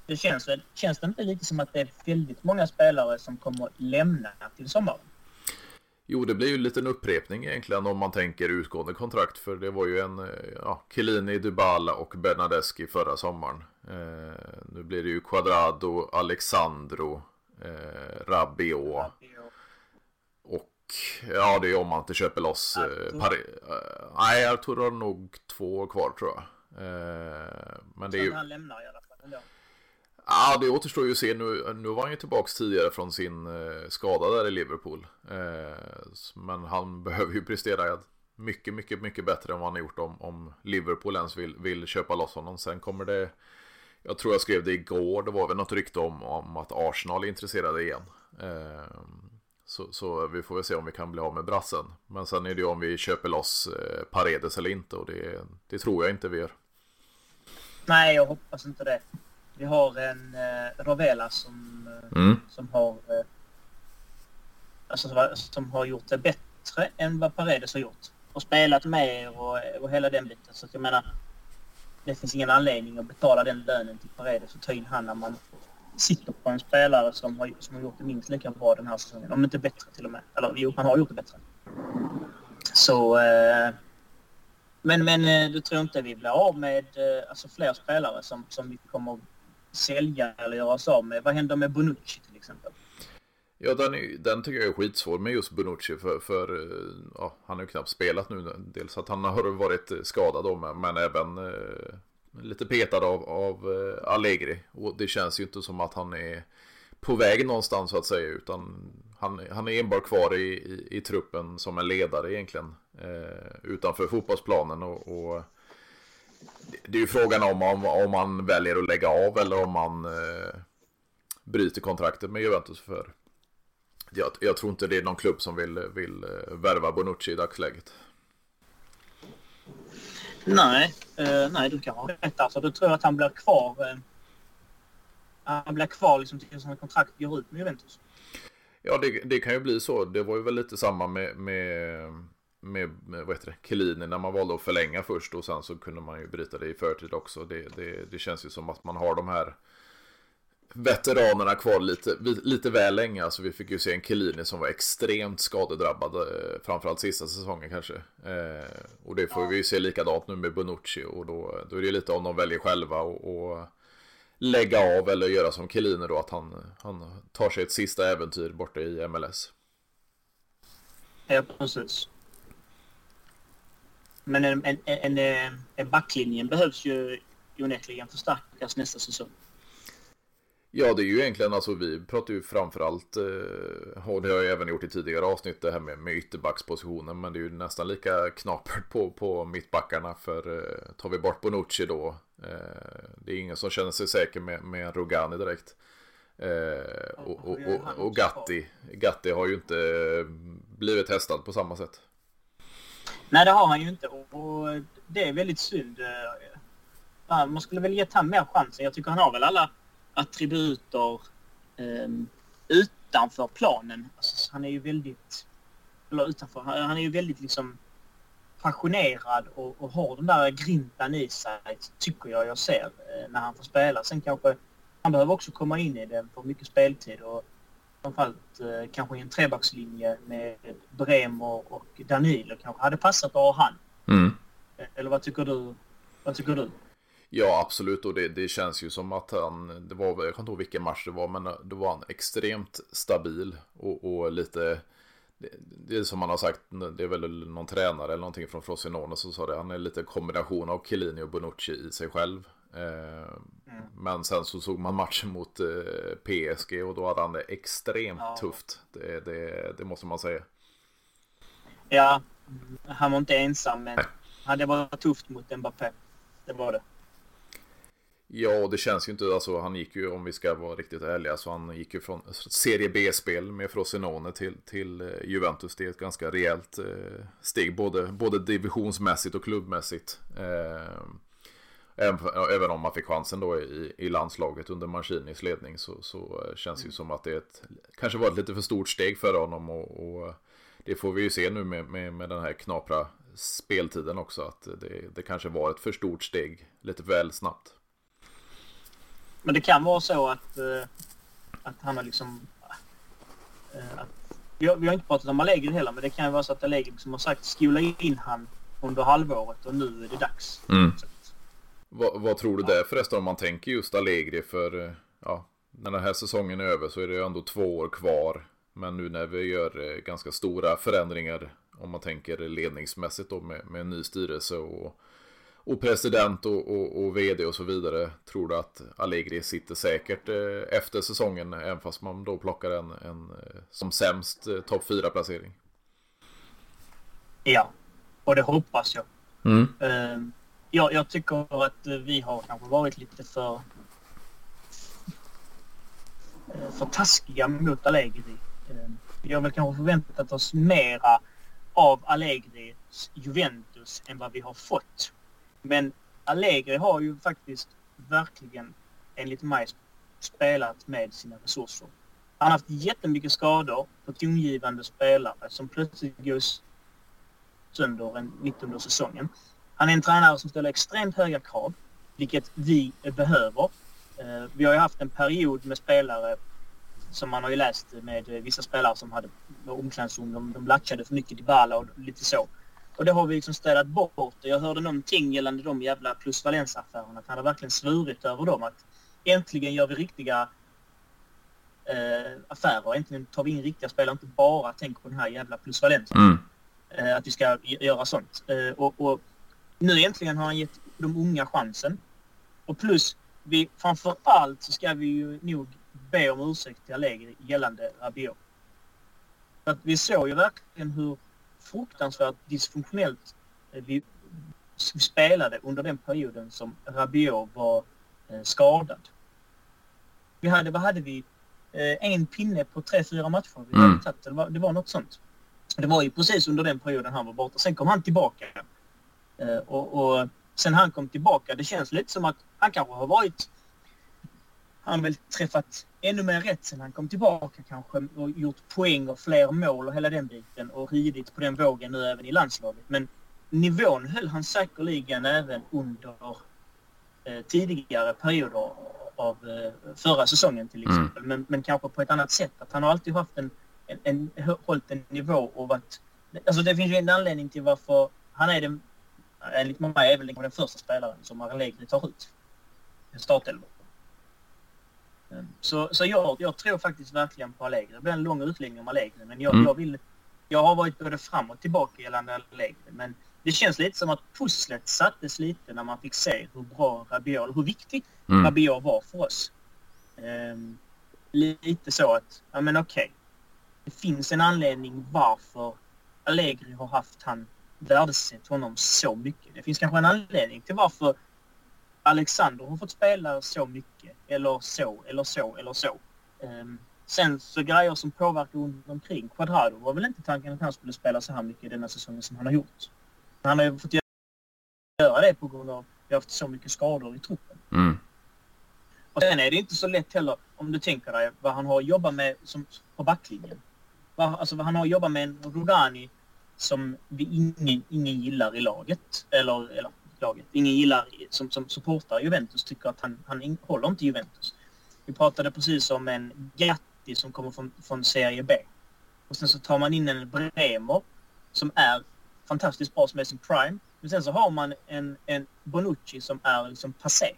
[SPEAKER 2] det känns, känns det inte lite som att det är väldigt många spelare som kommer att lämna till sommaren?
[SPEAKER 1] Jo, det blir ju en liten upprepning egentligen om man tänker utgående kontrakt. För det var ju en, eh, ja, Chiellini, Dybala och Bernadeschi förra sommaren. Eh, nu blir det ju Quadrado, Alexandro, eh, Rabiot. Och ja, det är om man inte köper loss eh, Paris. Eh, nej, Arturo har nog två kvar tror jag.
[SPEAKER 2] Eh, men det är ju... han lämnar i alla fall ändå.
[SPEAKER 1] Ja, det återstår ju att se. Nu, nu var han ju tillbaka tidigare från sin eh, skada där i Liverpool. Eh, men han behöver ju prestera mycket, mycket, mycket bättre än vad han har gjort om, om Liverpool ens vill, vill köpa loss honom. Sen kommer det, jag tror jag skrev det igår, det var väl något rykte om, om att Arsenal är intresserade igen. Eh, så, så, vi får väl se om vi kan bli av med brassen. Men sen är det ju om vi köper loss eh, Paredes eller inte och det, det tror jag inte vi gör.
[SPEAKER 2] Nej, jag hoppas inte det. Vi har en eh, Rovela som, eh, mm. som har eh, alltså, som har gjort det bättre än vad Paredes har gjort. Och spelat mer och, och hela den biten. Så att jag menar, det finns ingen anledning att betala den lönen till Paredes och ta in han när man sitter på en spelare som har, som har gjort det minst lika bra den här säsongen. Om inte bättre till och med. Eller jo, han har gjort det bättre. Så... Eh, men, men eh, du tror inte vi blir av med eh, alltså, fler spelare som, som vi kommer sälja eller göra oss av med? Vad händer med Bonucci till exempel?
[SPEAKER 1] Ja, den, är, den tycker jag är skitsvår med just Bonucci för, för eh, ja, han har ju knappt spelat nu. Dels att han har varit eh, skadad då, men, men även eh, lite petad av, av eh, Allegri. Och det känns ju inte som att han är på väg någonstans så att säga, utan han, han är enbart kvar i, i, i truppen som en ledare egentligen. Eh, utanför fotbollsplanen och, och det är ju frågan om, om, om man väljer att lägga av eller om man eh, bryter kontraktet med Juventus för jag, jag, tror inte det är någon klubb som vill, vill eh, värva Bonucci i dagsläget.
[SPEAKER 2] Nej, eh, nej du kan ha rätt. Alltså, du tror att han blir kvar. Eh, han blir kvar liksom tills hans kontrakt går ut med Juventus.
[SPEAKER 1] Ja, det, det, kan ju bli så. Det var ju väl lite samma med, med, med, med vad heter det, Chiellini när man valde att förlänga först och sen så kunde man ju bryta det i förtid också. Det, det, det känns ju som att man har de här veteranerna kvar lite, lite väl länge. Alltså vi fick ju se en Chiellini som var extremt skadedrabbad. Eh, framförallt sista säsongen kanske. Eh, och det får ja. vi ju se likadant nu med Bonucci. Och då, då är det lite om de väljer själva och, och lägga av eller göra som Chiellini då. Att han, han tar sig ett sista äventyr borta i MLS.
[SPEAKER 2] Ja, precis. Men en, en, en, en backlinjen behövs ju onekligen förstärkas nästa säsong.
[SPEAKER 1] Ja, det är ju egentligen alltså vi pratar ju framförallt, eh, och det har jag även gjort i tidigare avsnitt, det här med, med ytterbackspositionen. Men det är ju nästan lika knapert på, på mittbackarna. För eh, tar vi bort Bonucci då, eh, det är ingen som känner sig säker med, med Rogani direkt. Och, och, och, och Gatti, Gatti har ju inte blivit testad på samma sätt.
[SPEAKER 2] Nej, det har han ju inte och det är väldigt synd. Man skulle väl gett han mer chansen. Jag tycker han har väl alla attributer eh, utanför planen. Alltså, han är ju väldigt... Eller utanför. Han är ju väldigt liksom passionerad och, och har den där grintan i sig, tycker jag jag ser eh, när han får spela. Sen kanske han behöver också komma in i det, få mycket speltid och framförallt eh, kanske i en trebackslinje med Bremer och Danilo kanske hade passat att ha han. Mm. Eller vad tycker du? Vad tycker du?
[SPEAKER 1] Ja, absolut. Och det, det känns ju som att han, det var, jag kan inte ihåg vilken match det var, men då var han extremt stabil och, och lite, det, det, är som man har sagt, det är väl någon tränare eller någonting från Frosinone som sa det, han är lite kombination av Chiellini och Bonucci i sig själv. Eh, mm. Men sen så såg man matchen mot eh, PSG och då hade han det extremt ja. tufft. Det, det, det, måste man säga.
[SPEAKER 2] Ja, han var inte ensam men det var tufft mot Mbappé. Det var det.
[SPEAKER 1] Ja, det känns ju inte, alltså han gick ju, om vi ska vara riktigt ärliga, så han gick ju från Serie B-spel med Frosinone till, till eh, Juventus. Det är ett ganska rejält eh, steg, både, både divisionsmässigt och klubbmässigt. Eh, även, även om man fick chansen då i, i landslaget under Mancinis ledning så, så eh, känns det ju som att det ett, kanske var ett lite för stort steg för honom och, och eh, det får vi ju se nu med, med, med den här knapra speltiden också att det, det kanske var ett för stort steg lite väl snabbt.
[SPEAKER 2] Men det kan vara så att, uh, att han har liksom... Uh, att, vi, har, vi har inte pratat om Allegri heller, men det kan ju vara så att Allegri liksom har sagt skola in han under halvåret och nu är det dags. Mm.
[SPEAKER 1] Vad, vad, tror du det är förresten om man tänker just Allegri för eh, ja, när den här säsongen är över så är det ändå två år kvar. Men nu när vi gör ganska stora förändringar om man tänker ledningsmässigt då med, med en ny styrelse och och president och, och, och, vd och så vidare. Tror du att Allegri sitter säkert eh, efter säsongen även fast man då plockar en, en eh, som sämst eh, topp 4 placering?
[SPEAKER 2] Ja, och det hoppas jag. Mm. Uh, ja, jag tycker att vi har kanske varit lite för för taskiga mot Allegri. Vi har väl kanske förväntat oss mera av Allegris Juventus än vad vi har fått. Men Allegri har ju faktiskt verkligen, enligt mig, spelat med sina resurser. Han har haft jättemycket skador på tongivande spelare som plötsligt går sönder en, mitt under säsongen. Han är en tränare som ställer extremt höga krav, vilket vi behöver. Eh, vi har ju haft en period med spelare som man har ju läst med vissa spelare som hade omklädningsrum. De, de latchade för mycket i Bala och lite så. Och det har vi liksom städat bort. Jag hörde någonting gällande de jävla plusvalensaffärerna. Att han har verkligen svurit över dem. Att äntligen gör vi riktiga eh, affärer. Äntligen tar vi in riktiga spelare. Inte bara tänker på den här jävla plusvalensen. Mm. Eh, att vi ska göra sånt. Eh, och, och, nu äntligen har han gett de unga chansen. Och plus, vi, framför allt så ska vi ju nog be om ursäkt till Allegri gällande Rabiot. För att vi såg ju verkligen hur fruktansvärt dysfunktionellt eh, vi spelade under den perioden som Rabiot var eh, skadad. Vi hade, vad hade vi? Eh, en pinne på tre, fyra matcher. Vi mm. det, var, det var något sånt. Det var ju precis under den perioden han var borta. Sen kom han tillbaka. och, och sen han kom tillbaka, det känns lite som att han kanske har varit han väl träffat ännu mer rätt sen han kom tillbaka kanske och gjort poäng och fler mål och hela den biten och ridit på den vågen nu även i landslaget. Men nivån höll han säkerligen även under eh, tidigare perioder av eh, förra säsongen till
[SPEAKER 1] Mm.
[SPEAKER 2] exempel. Men, men kanske på ett annat sätt. Att han har alltid haft en, en, en, hållit en nivå och varit... Alltså det finns ju en anledning till varför han är den... Enligt många är väl den första spelaren som Allegri tar ut. En startelva. Mm. Så, så jag, jag tror faktiskt verkligen på Allegri. Det blir en lång utläggning om Allegri. Men jag,
[SPEAKER 1] Mm.
[SPEAKER 2] jag vill... Jag har varit både fram och tillbaka gällande Allegri. Men det känns lite som att pusslet sattes lite när man fick se hur bra Rabiot, hur viktig
[SPEAKER 1] Mm.
[SPEAKER 2] Rabiot var för oss. Ehm, lite så att, ja men okej. Det finns en anledning varför Allegri har haft han, värdesett honom så mycket. Det finns kanske en anledning till varför Alexander har fått spela så mycket. Eller så, eller så, eller så. Ehm, sen så grejer som påverkar runt omkring. Quadrado var väl inte tanken att han skulle spela så här mycket denna säsongen som han har gjort. Han har ju fått göra det på grund av att vi har haft så mycket skador i truppen.
[SPEAKER 1] Mm.
[SPEAKER 2] Och sen är det inte så lätt heller om du tänker dig vad han har jobbat med som, på backlinjen. Vad, alltså vad han har jobbat med en Rugani som vi ingen, ingen gillar i laget. Eller, eller laget. Ingen gillar som, som supportar Juventus tycker att han, han håller inte Juventus. Vi pratade precis om en Gatti som kommer från, från Serie B. Och sen så tar man in en Bremer som är fantastiskt bra som är sin prime. Men sen så har man en, en Bonucci som är liksom passé.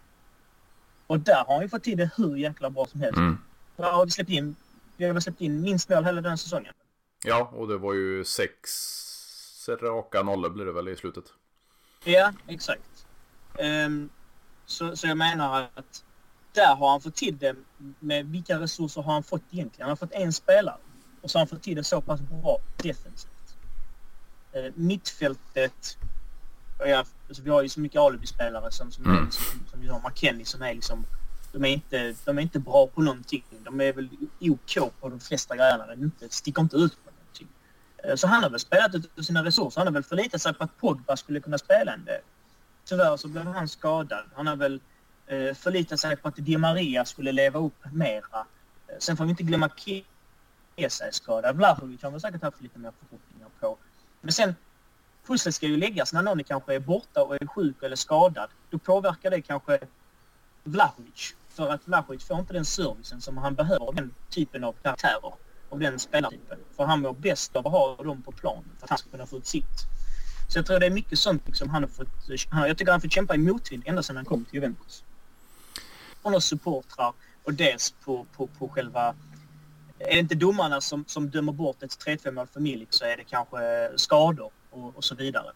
[SPEAKER 2] Och där har han ju fått till det hur jäkla bra som helst.
[SPEAKER 1] Mm.
[SPEAKER 2] Har vi släppt in, vi har släppt in minst mål hela den säsongen.
[SPEAKER 1] Ja, och det var ju sex raka nollor blir det väl i slutet.
[SPEAKER 2] Ja, exakt. Ehm, så, så jag menar att där har han fått till det med vilka resurser har han fått egentligen? Han har fått en spelare och så har han fått till det så pass bra defensivt. Uh, mittfältet, jag, alltså vi har ju så mycket alibi-spelare som, som,
[SPEAKER 1] Mm.
[SPEAKER 2] som, som vi har McKennie som är liksom de är, inte, de är inte bra på någonting. De är väl OK på de flesta grejerna. De inte, sticker inte ut Eh, så han har väl spelat ut sina resurser. Han har väl förlitat sig på att Pogba skulle kunna spela en del. Tyvärr så blev han skadad. Han har väl eh, förlitat sig på att Di Maria skulle leva upp mera. Eh, sen får vi inte glömma Kesa är skadad. Vlahovic har vi säkert haft lite mer förhoppningar på. Men sen, pusslet ska ju läggas när någon kanske är borta och är sjuk eller skadad. Då påverkar det kanske Vlahovic. För att Vlahovic får inte den servicen som han behöver den typen av karaktärer. Av den spelartypen. För han mår bäst av att ha dem på planen för att han ska kunna få ut sitt. Så jag tror det är mycket sånt liksom han har fått... Han, jag tycker han har fått kämpa i motvind ända sedan han kom till Juventus. Från oss supportrar och dels på, på, på själva... Är det inte domarna som, som dömer bort ett 3-2 mål för Milik så är det kanske skador och, och så vidare.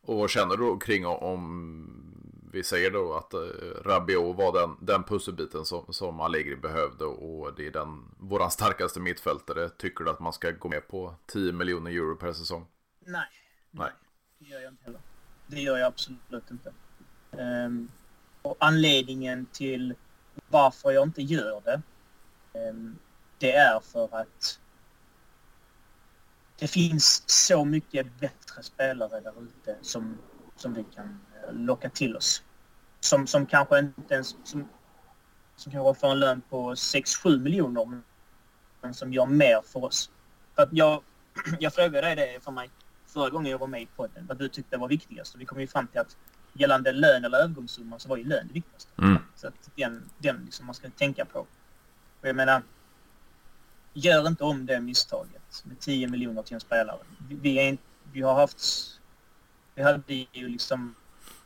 [SPEAKER 1] Och vad känner du kring om vi säger då att eh, Rabiot var den, den pusselbiten som, som Allegri behövde och det är den våran starkaste mittfältare. Tycker du att man ska gå med på 10 miljoner euro per säsong?
[SPEAKER 2] Nej.
[SPEAKER 1] Nej.
[SPEAKER 2] Det gör jag inte heller. Det gör jag absolut inte. Ehm, och anledningen till varför jag inte gör det, ehm, det är för att det finns så mycket bättre spelare där ute som, som vi kan locka till oss. Som, som kanske inte ens som, som kanske får en lön på 6-7 miljoner men som gör mer för oss. För att jag, jag frågade dig det för mig förra gången jag var med i podden, vad du tyckte var viktigast. Och vi kom ju fram till att gällande lön eller övergångssumma så var ju lön det viktigaste.
[SPEAKER 1] Mm.
[SPEAKER 2] Så att den, den liksom man ska tänka på. Och jag menar, gör inte om det misstaget med 10 miljoner till en spelare. Vi, vi, är, inte- vi har haft, vi hade ju liksom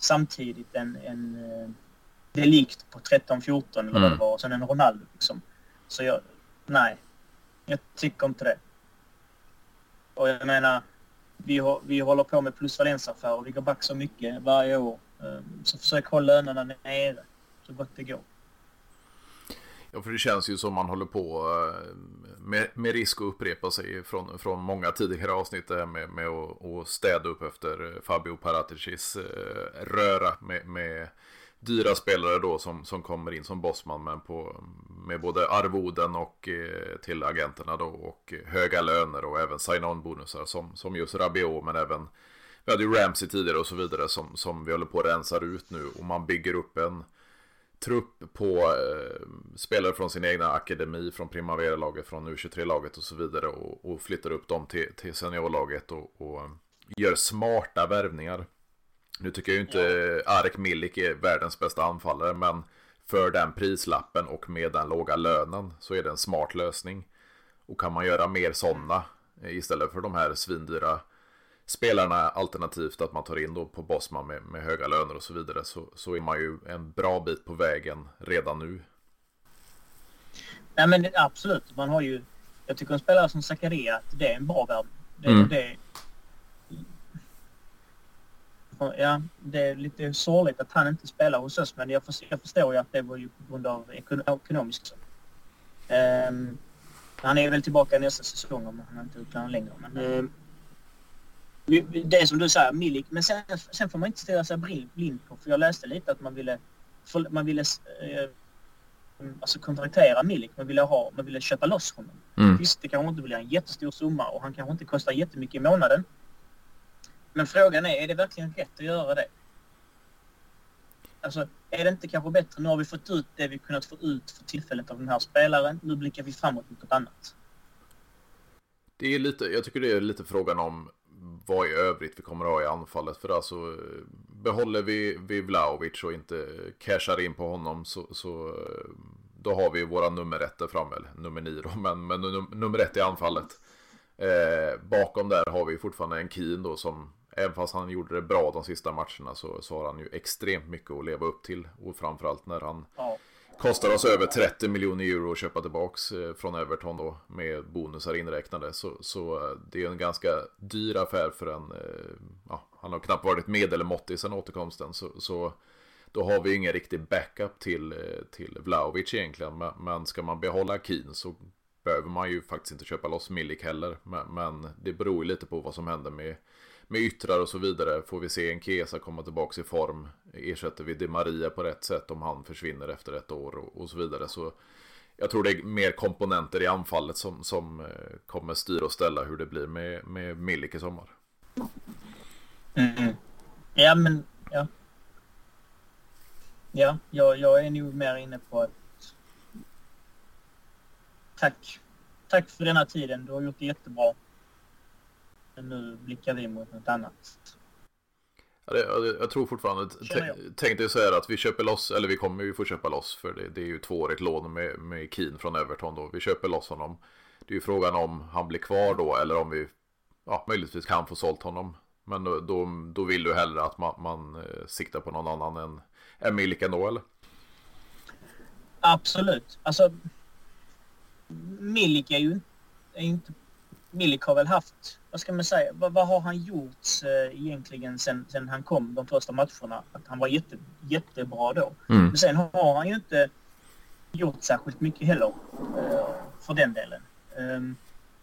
[SPEAKER 2] samtidigt en, en eh, delikt på 13-14 eller vad
[SPEAKER 1] Mm.
[SPEAKER 2] det var och sen en Ronaldo liksom. Så jag, nej, jag tycker inte det. Och jag menar, vi, har, vi håller på med plusvalensaffärer. Vi går back så mycket varje år. Ehm, Så försök hålla lönerna nere så gott det går.
[SPEAKER 1] Ja, för det känns ju som man håller på eh, med, med risk att upprepa sig från, från många tidigare avsnitt det här med, med att, att städa upp efter eh, Fabio Paraticis eh, röra med, med dyra spelare då som, som kommer in som bossman men på, med både arvoden och eh, till agenterna då och höga löner och även sign-on-bonusar som, som just Rabiot men även vi hade ju Ramsey tidigare och så vidare som, som vi håller på att rensa ut nu och man bygger upp en trupp på eh, spelare från sin egna akademi, från Primavera-laget, från U23-laget och så vidare och, och flyttar upp dem till, till seniorlaget och, och gör smarta värvningar. Nu tycker jag ju inte ja. Arek Milik är världens bästa anfallare, men för den prislappen och med den låga lönen så är det en smart lösning. Och kan man göra mer sådana istället för de här svindyra spelarna alternativt att man tar in då på Bosman med, med höga löner och så vidare så, så är man ju en bra bit på vägen redan nu.
[SPEAKER 2] Nej men absolut, man har ju jag tycker en spelare som Zakaria att det är en bra värld. Det, mm. det, ja, det är lite sorgligt att han inte spelar hos oss men jag, förstår, jag förstår ju att det var ju på grund av ekonomiskt. Um, han är väl tillbaka nästa säsong om han inte uttalar längre. Men, um, det är som du säger, Milik. Men sen, sen får man inte ställa sig blind på, för jag läste lite att man ville, man ville uh, alltså kontraktera Milik. Man ville, ha, man ville köpa loss honom. Mm. Visst, det kanske inte blir en jättestor summa och han kanske inte kostar jättemycket i månaden. Men frågan är, är det verkligen rätt att göra det? Alltså, är det inte kanske bättre, nu har vi fått ut det vi kunnat få ut för tillfället av den här spelaren. Nu blickar vi framåt mot något annat.
[SPEAKER 1] Det är lite, jag tycker det är lite frågan om vad i övrigt vi kommer att ha i anfallet. För alltså behåller vi, vi Vlaovic och inte cashar in på honom så, så då har vi våra nummer ett där framme, eller nummer nio då, men, men num nummer ett i anfallet. Eh, bakom där har vi fortfarande en Keen då som, även fast han gjorde det bra de sista matcherna så, så har han ju extremt mycket att leva upp till. Och framförallt när han ja kostar oss över 30 miljoner euro att köpa tillbaks eh, från Everton då med bonusar inräknade. Så, så eh, det är en ganska dyr affär för en, eh, ja, han har knappt varit medelmåttig sedan återkomsten. Så, så då har vi ingen riktig backup till, till Vlaovic egentligen. Men, men ska man behålla Keen så behöver man ju faktiskt inte köpa loss Milik heller. Men, men, det beror ju lite på vad som händer med, med yttrar och så vidare. Får vi se en Kesa komma tillbaka i form? Ersätter vi Di Maria på rätt sätt om han försvinner efter ett år och, och så vidare. Så jag tror det är mer komponenter i anfallet som, som eh, kommer styra och ställa hur det blir med, med Milik i sommar.
[SPEAKER 2] Mm. Ja, men ja. Ja, jag, jag är nog mer inne på att tack. Tack för denna tiden. Du har gjort det jättebra. Nu blickar vi mot något annat.
[SPEAKER 1] Ja, det, jag tror fortfarande, tänkte så här att vi köper loss, eller vi kommer ju få köpa loss för det, det är ju tvåårigt lån med, med Keen från Everton då. Vi köper loss honom. Det är ju frågan om han blir kvar då eller om vi ja, möjligtvis kan få sålt honom. Men då, då, då vill du hellre att man, man eh, siktar på någon annan än, än Milik ändå eller?
[SPEAKER 2] Absolut. Alltså Milik är ju är inte... Milik har väl haft, vad ska man säga, vad, vad har han gjort eh, egentligen sen, sen han kom de första matcherna? Att han var jätte, jättebra då. Mm. Men sen har han ju inte gjort särskilt mycket heller eh, för den delen. Um,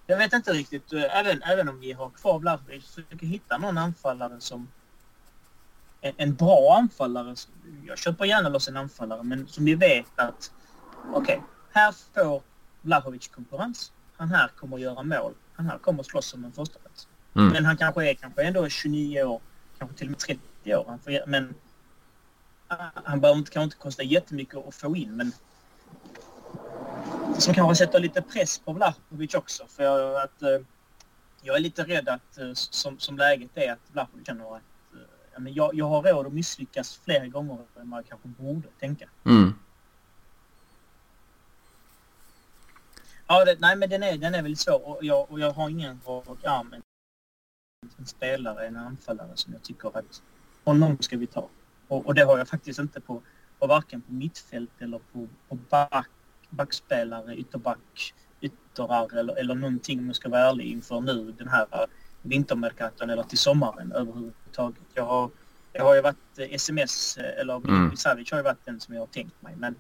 [SPEAKER 2] jag vet inte riktigt, eh, även, även om vi har kvar Vlahovic, försöker hitta någon anfallare som en, en bra anfallare. Jag köper gärna loss en anfallare, men som vi vet att okej, okay, här får Vlahovic konkurrens. Han här kommer att göra mål. Han här kommer slåss om en första plats. Mm. Men han kanske är kanske ändå 29 år, kanske till och med 30 år. Han får, men han behöver inte, kanske inte kosta jättemycket att få in, men som kanske sätter lite press på Vlahovic också. För jag, att, eh, jag är lite rädd att, eh, som, som läget är, att Vlahovic känner att eh, jag, jag har råd att misslyckas flera gånger än man kanske borde tänka. Mm. Ja, det, nej men den är, den är väldigt svår och jag, och jag har ingen rak arm. En spelare, en anfallare som jag tycker att honom ska vi ta. Och, och det har jag faktiskt inte på, på varken på mittfält eller på, på back, backspelare, ytterback, yttrar eller, eller någonting om jag ska vara ärlig inför nu den här vintermerkaton eller till sommaren överhuvudtaget. Jag har, jag har ju varit sms eller mm. Savic har ju varit den som jag har tänkt mig men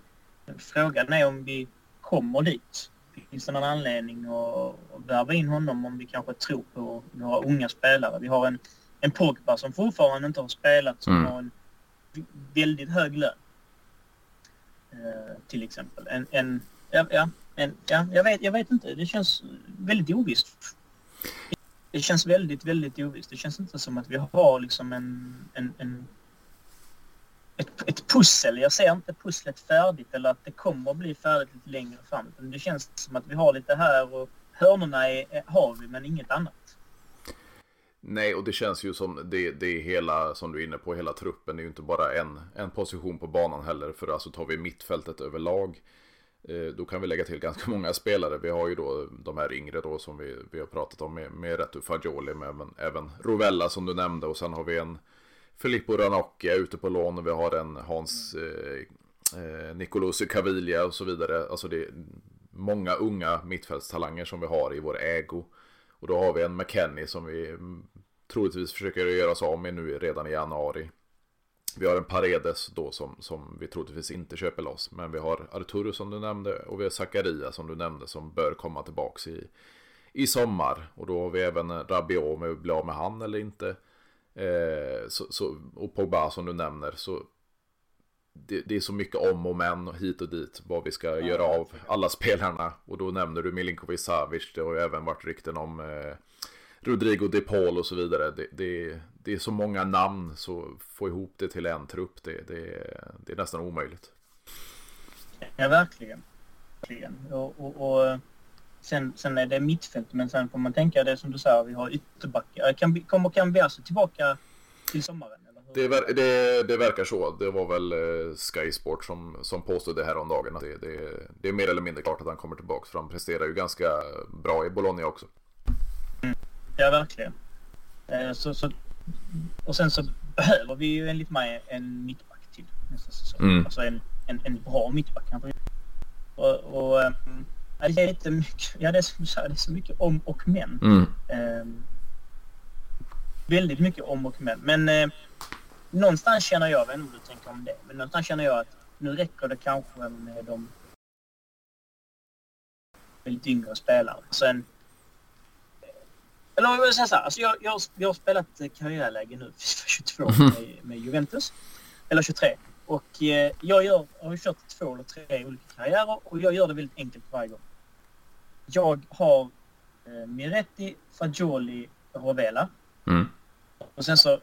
[SPEAKER 2] frågan är om vi kommer dit. Finns det någon anledning att, värva in honom om vi kanske tror på några unga spelare? Vi har en, en Pogba som fortfarande inte har spelat som mm. har en väldigt hög lön. Uh, till exempel. En, en, ja, ja, en, ja, jag, vet, jag vet inte. Det känns väldigt ovisst. Det känns väldigt, väldigt ovisst. Det känns inte som att vi har liksom en, en, en ett, ett pussel. Jag ser inte pusslet färdigt eller att det kommer att bli färdigt lite längre fram. Det känns som att vi har lite här och hörnorna är, har vi men inget annat.
[SPEAKER 1] Nej, och det känns ju som det, det är hela, som du är inne på, hela truppen. Det är ju inte bara en, en position på banan heller. För alltså tar vi mittfältet överlag, eh, då kan vi lägga till ganska många spelare. Vi har ju då de här yngre då som vi, vi har pratat om med, med Retu Fagioli, men även, även Rovella som du nämnde. Och sen har vi en Filippo Ranocchia ute på lån och vi har en Hans eh, eh, Nicolosi Caviglia och så vidare. Alltså det är många unga mittfältstalanger som vi har i vår ägo. Och då har vi en McKennie som vi troligtvis försöker göra oss av med nu redan i januari. Vi har en Paredes då som, som vi troligtvis inte köper loss. Men vi har Arturo som du nämnde och vi har Zakaria som du nämnde som bör komma tillbaks i, i sommar. Och då har vi även Rabiot om vi blir av med han eller inte. Eh, så, så, och Pogba som du nämner. Så det, det, är så mycket om och men hit och dit vad vi ska ja, göra av alla spelarna. Och då nämner du Milinkovic Savic. Det har ju även varit rykten om eh, Rodrigo De Paul och så vidare. Det, det, det, är så många namn så få ihop det till en trupp det, det, det är nästan omöjligt.
[SPEAKER 2] Ja, verkligen. verkligen. Och, och, och, sen, sen är det mittfält men sen får man tänka det som du säger, vi har ytterbackar. Kan, kommer Cambiaso tillbaka till sommaren?
[SPEAKER 1] Det, ver det, det, verkar så. Det var väl eh, Sky Sport som, som påstod det här om dagen. Det, det, det är mer eller mindre klart att han kommer tillbaka. För han presterar ju ganska bra i Bologna också.
[SPEAKER 2] Mm. Ja, verkligen. Eh, så, så, och sen så behöver vi ju enligt mig en mittback till nästa säsong. Mm. Alltså en, en, en bra mittback. Och, och um, det är lite mycket, ja det är, så, det är så mycket om och men. Mm. Um, väldigt mycket om och men. Men uh, någonstans känner jag, jag vet inte vad du tänker om det, men någonstans känner jag att nu räcker det kanske med de väldigt yngre spelare. Sen, eller jag vill säga så här, alltså jag, jag, jag har spelat karriärläge nu för 22 med, med Juventus. Eller 23. Och eh, jag gör, har kört två eller tre olika karriärer och jag gör det väldigt enkelt varje gång. Jag har eh, Miretti, Fagioli, Rovella. Mm. Och sen så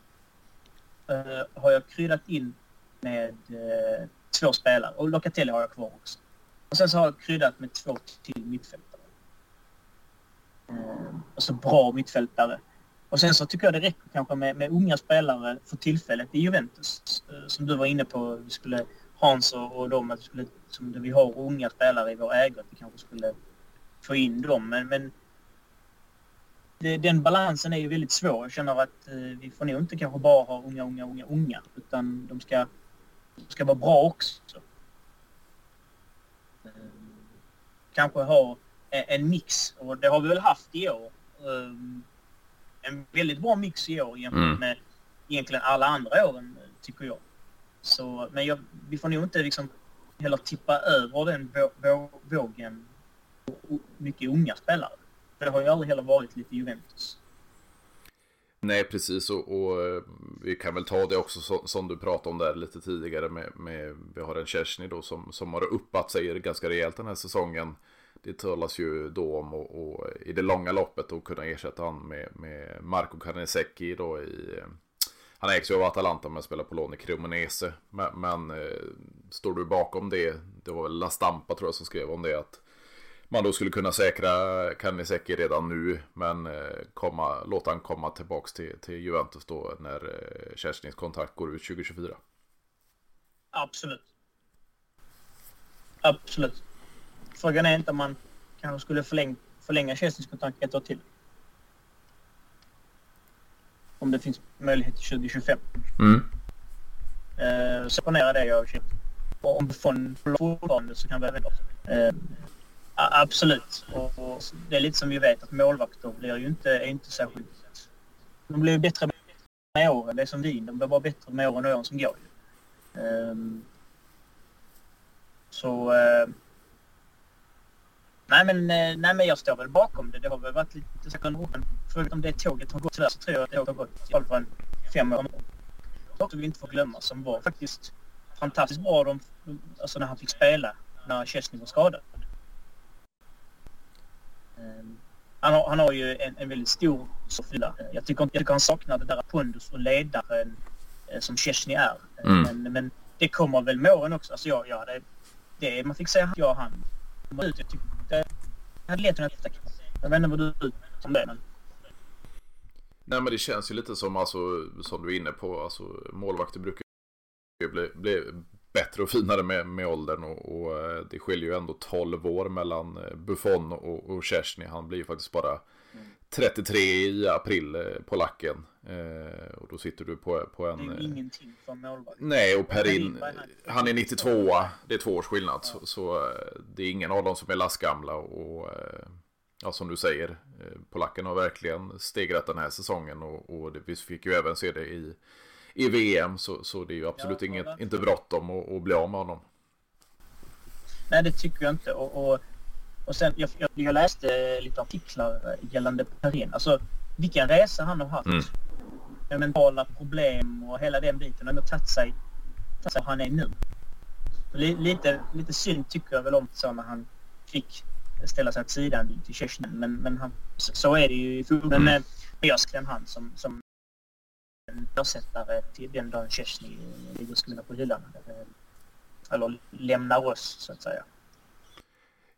[SPEAKER 2] eh, har jag kryddat in med eh, två spelare. Och Locatelli har jag kvar också. Och sen så har jag kryddat med två till mittfältare. Eh, alltså bra mittfältare. Och sen så tycker jag det räcker kanske med, med unga spelare för tillfället i Juventus. Eh, som du var inne på, vi skulle Hans och, och dem, att vi, skulle, som vi har unga spelare i vår ägo, att vi kanske skulle få in dem. Men, men det, den balansen är ju väldigt svår. Jag känner att eh, vi får nog inte kanske bara ha unga, unga, unga, unga. Utan de ska, de ska vara bra också. Eh, kanske ha en, en mix. Och det har vi väl haft i år. Eh, en väldigt bra mix i år jämfört mm. med egentligen alla andra åren, tycker jag. Så, men jag, vi får nog inte liksom heller tippa över den vågen mycket unga spelare. Det har ju aldrig heller varit lite Juventus.
[SPEAKER 1] Nej, precis. Och, och, eh, vi kan väl ta det också som, som, du pratade om där lite tidigare med, med vi har en Kersny då som, som har uppat sig ganska rejält den här säsongen. Det talas ju då om och, och i det långa loppet att kunna ersätta han med, med Marco Carnesecchi då i eh, han ägs ju av Atalanta men spelar på lån i Cremonese. Men, men står du bakom det, det var väl La Stampa tror jag som skrev om det att man då skulle kunna säkra Kaniseki redan nu. Men eh, komma, låta han komma tillbaka till, till Juventus då när eh, Kerstins kontrakt går ut 2024.
[SPEAKER 2] Absolut. Absolut. Frågan är inte om man kanske skulle förläng, förlänga Kerstins kontrakt ett år till. Om det finns möjlighet till 2025. Mm. Eh, så ponera det jag. Och om fond fortfarande så kan vi även eh, Absolut. Och, det är lite som vi vet att målvakter blir ju inte, är inte särskilt... De blir ju bättre med åren. Det är som vin. De blir bara bättre med åren och åren som går. Um, så... Uh, nej, men, eh, nej men jag står väl bakom det. Det har väl varit lite second Förutom det tåget har gått tyvärr så tror jag att det har gått i alla fall fem år. Det också vi inte får glömma som var faktiskt fantastiskt bra de, alltså när han fick spela när Chesney var skadad. Ehm, han har, han har ju en, en väldigt stor sofila. Jag tycker, jag tycker han saknar det där pondus och ledaren eh, som Chesney är. Mm. Men, men, det kommer väl med åren också. Alltså jag, jag hade, det, man fick säga jag och han var ute. Jag tyckte det hade lett till Jag vet inte vad du som det men...
[SPEAKER 1] Nej men det känns ju lite som, alltså, som du är inne på, alltså, målvakter brukar bli, bli bättre och finare med, med åldern och, och eh, det skiljer ju ändå 12 år mellan eh, Buffon och, och Chesney. Han blir ju faktiskt bara 33 i april, eh, polacken. Eh, och då sitter du på, på en...
[SPEAKER 2] Det är ju ingenting för en målvakt.
[SPEAKER 1] Nej, och Perin,
[SPEAKER 2] han?
[SPEAKER 1] är 92, det är två års skillnad. Så, så eh, det är ingen av dem som är lastgamla och ja, som du säger, polacken har verkligen stegrat den här säsongen och, och det, vi fick ju även se det i, i VM så, så det är ju absolut
[SPEAKER 2] Ja,
[SPEAKER 1] inget, inte bråttom att, att bli av med honom.
[SPEAKER 2] Nej, det tycker jag inte. Och, och, och sen, jag, jag, jag läste lite artiklar gällande Perin. Alltså, vilken resa han har haft.
[SPEAKER 1] Mm.
[SPEAKER 2] Med mentala problem och hela den biten. Han har tagit sig, tagit sig han är nu. Li- Lite, lite synd tycker jag väl om så när han fick ställa sig åt sidan till Kerstin. Men, men han, så, så är det ju i fotbollen.
[SPEAKER 1] Mm.
[SPEAKER 2] Men men jag skrev han som, som en ersättare till den dagen Kerstin ligger skriver på hyllan. Eller lämnar oss så att säga.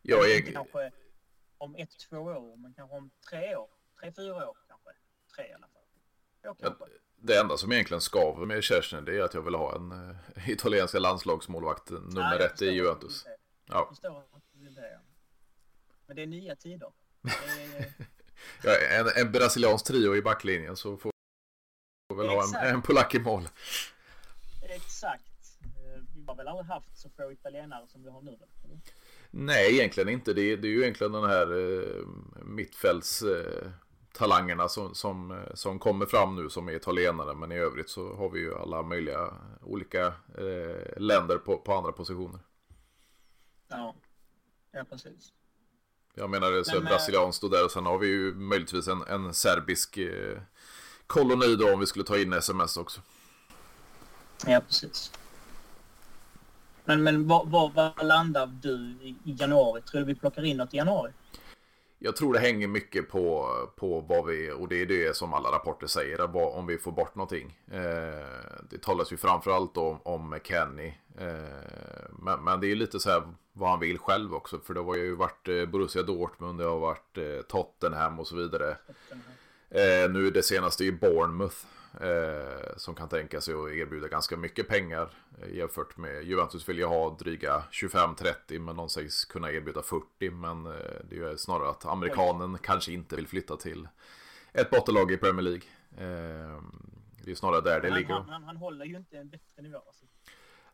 [SPEAKER 1] Jag är,
[SPEAKER 2] Kanske om ett, två år, men kanske om tre år. Tre, fyra år kanske. Tre i alla fall. Ja,
[SPEAKER 1] det enda som egentligen skaver med Kerstin det är att jag vill ha en eh, italienska landslagsmålvakt nummer
[SPEAKER 2] Nej,
[SPEAKER 1] ett i Juventus.
[SPEAKER 2] det.
[SPEAKER 1] Ja,
[SPEAKER 2] Jag förstår att du vill det. ja. Men det är nya tider. Det är,
[SPEAKER 1] Ja, en, en brasiliansk trio i backlinjen så får får väl ha en,
[SPEAKER 2] Exakt.
[SPEAKER 1] en polack i mål.
[SPEAKER 2] exakt. Eh, Vi har väl aldrig haft så få italienare som vi har nu. Eller?
[SPEAKER 1] Nej, egentligen inte. Det är, det är ju egentligen den här eh, mittfälts eh, talangerna som, som, eh, som kommer fram nu som är italienare. Men i övrigt så har vi ju alla möjliga olika eh, länder på, på andra positioner.
[SPEAKER 2] Ja. ja, precis.
[SPEAKER 1] Jag menar så
[SPEAKER 2] Men, eh,
[SPEAKER 1] brasilianskt och där och sen har vi ju möjligtvis en, en serbisk eh, koloni då om vi skulle ta in sms också.
[SPEAKER 2] Ja, precis. Men, men var, var, var landar du i, januari? Tror du vi plockar in något i januari?
[SPEAKER 1] Jag tror det hänger mycket på, på vad vi, och det är det som alla rapporter säger, vad, om vi får bort någonting. Eh, det talas ju framförallt om, om Kenny. Eh, men, men det är lite så här vad han vill själv också, för det har ju varit eh, Borussia Dortmund, det har varit eh, Tottenham och så vidare. Eh, nu det senaste är ju Bournemouth. Eh, som kan tänka sig att erbjuda ganska mycket pengar eh, jämfört med Juventus vill ju ha dryga 25-30 men de sägs kunna erbjuda 40 men eh, det är ju snarare att amerikanen kanske inte vill flytta till ett bottenlag i Premier League. Eh, det är snarare där det
[SPEAKER 2] han,
[SPEAKER 1] ligger.
[SPEAKER 2] han, han, han håller ju inte en bättre nivå. Alltså.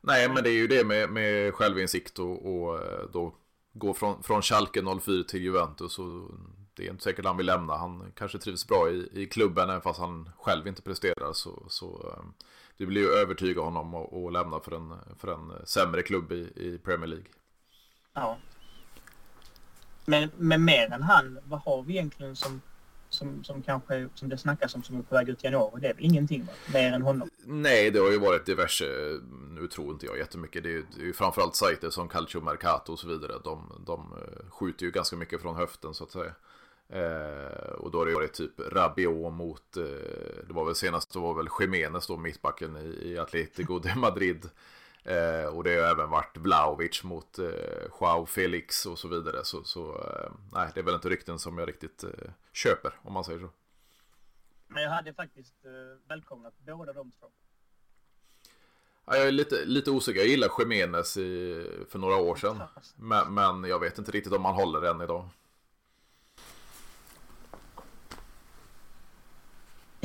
[SPEAKER 1] Nej men det är ju det med, med självinsikt och, och eh, då gå från, från Schalke 04 till Juventus och det är inte säkert han vill lämna. Han kanske trivs bra i, i klubben även fast han själv inte presterar. Så, så det blir ju övertyga honom att, att lämna för en, för en sämre klubb i, i Premier League.
[SPEAKER 2] Ja. Men, men mer än han, vad har vi egentligen som, som, som kanske, som det snackas om som är på väg ut i januari? Det är väl ingenting va? Mer än honom?
[SPEAKER 1] Nej, det har ju varit diverse, nu tror inte jag jättemycket, det är ju, det är ju framförallt sajter som Calcio Mercato och så vidare. De, de eh, skjuter ju ganska mycket från höften så att säga. Eh, och då har det varit typ Rabiot mot, eh, det var väl senast, det var väl Jiménez då, mittbacken i, i Atletico de Madrid. Eh, och det har även varit Vlahovic mot eh, Joao Felix och så vidare. Så, så eh, nej, det är väl inte rykten som jag riktigt eh, köper om man säger så.
[SPEAKER 2] Men jag hade faktiskt eh, välkomnat båda de två.
[SPEAKER 1] Ja, jag är lite, lite osäker. Jag gillar Jiménez i, för några år sedan. Men, men jag vet inte riktigt om han håller än idag.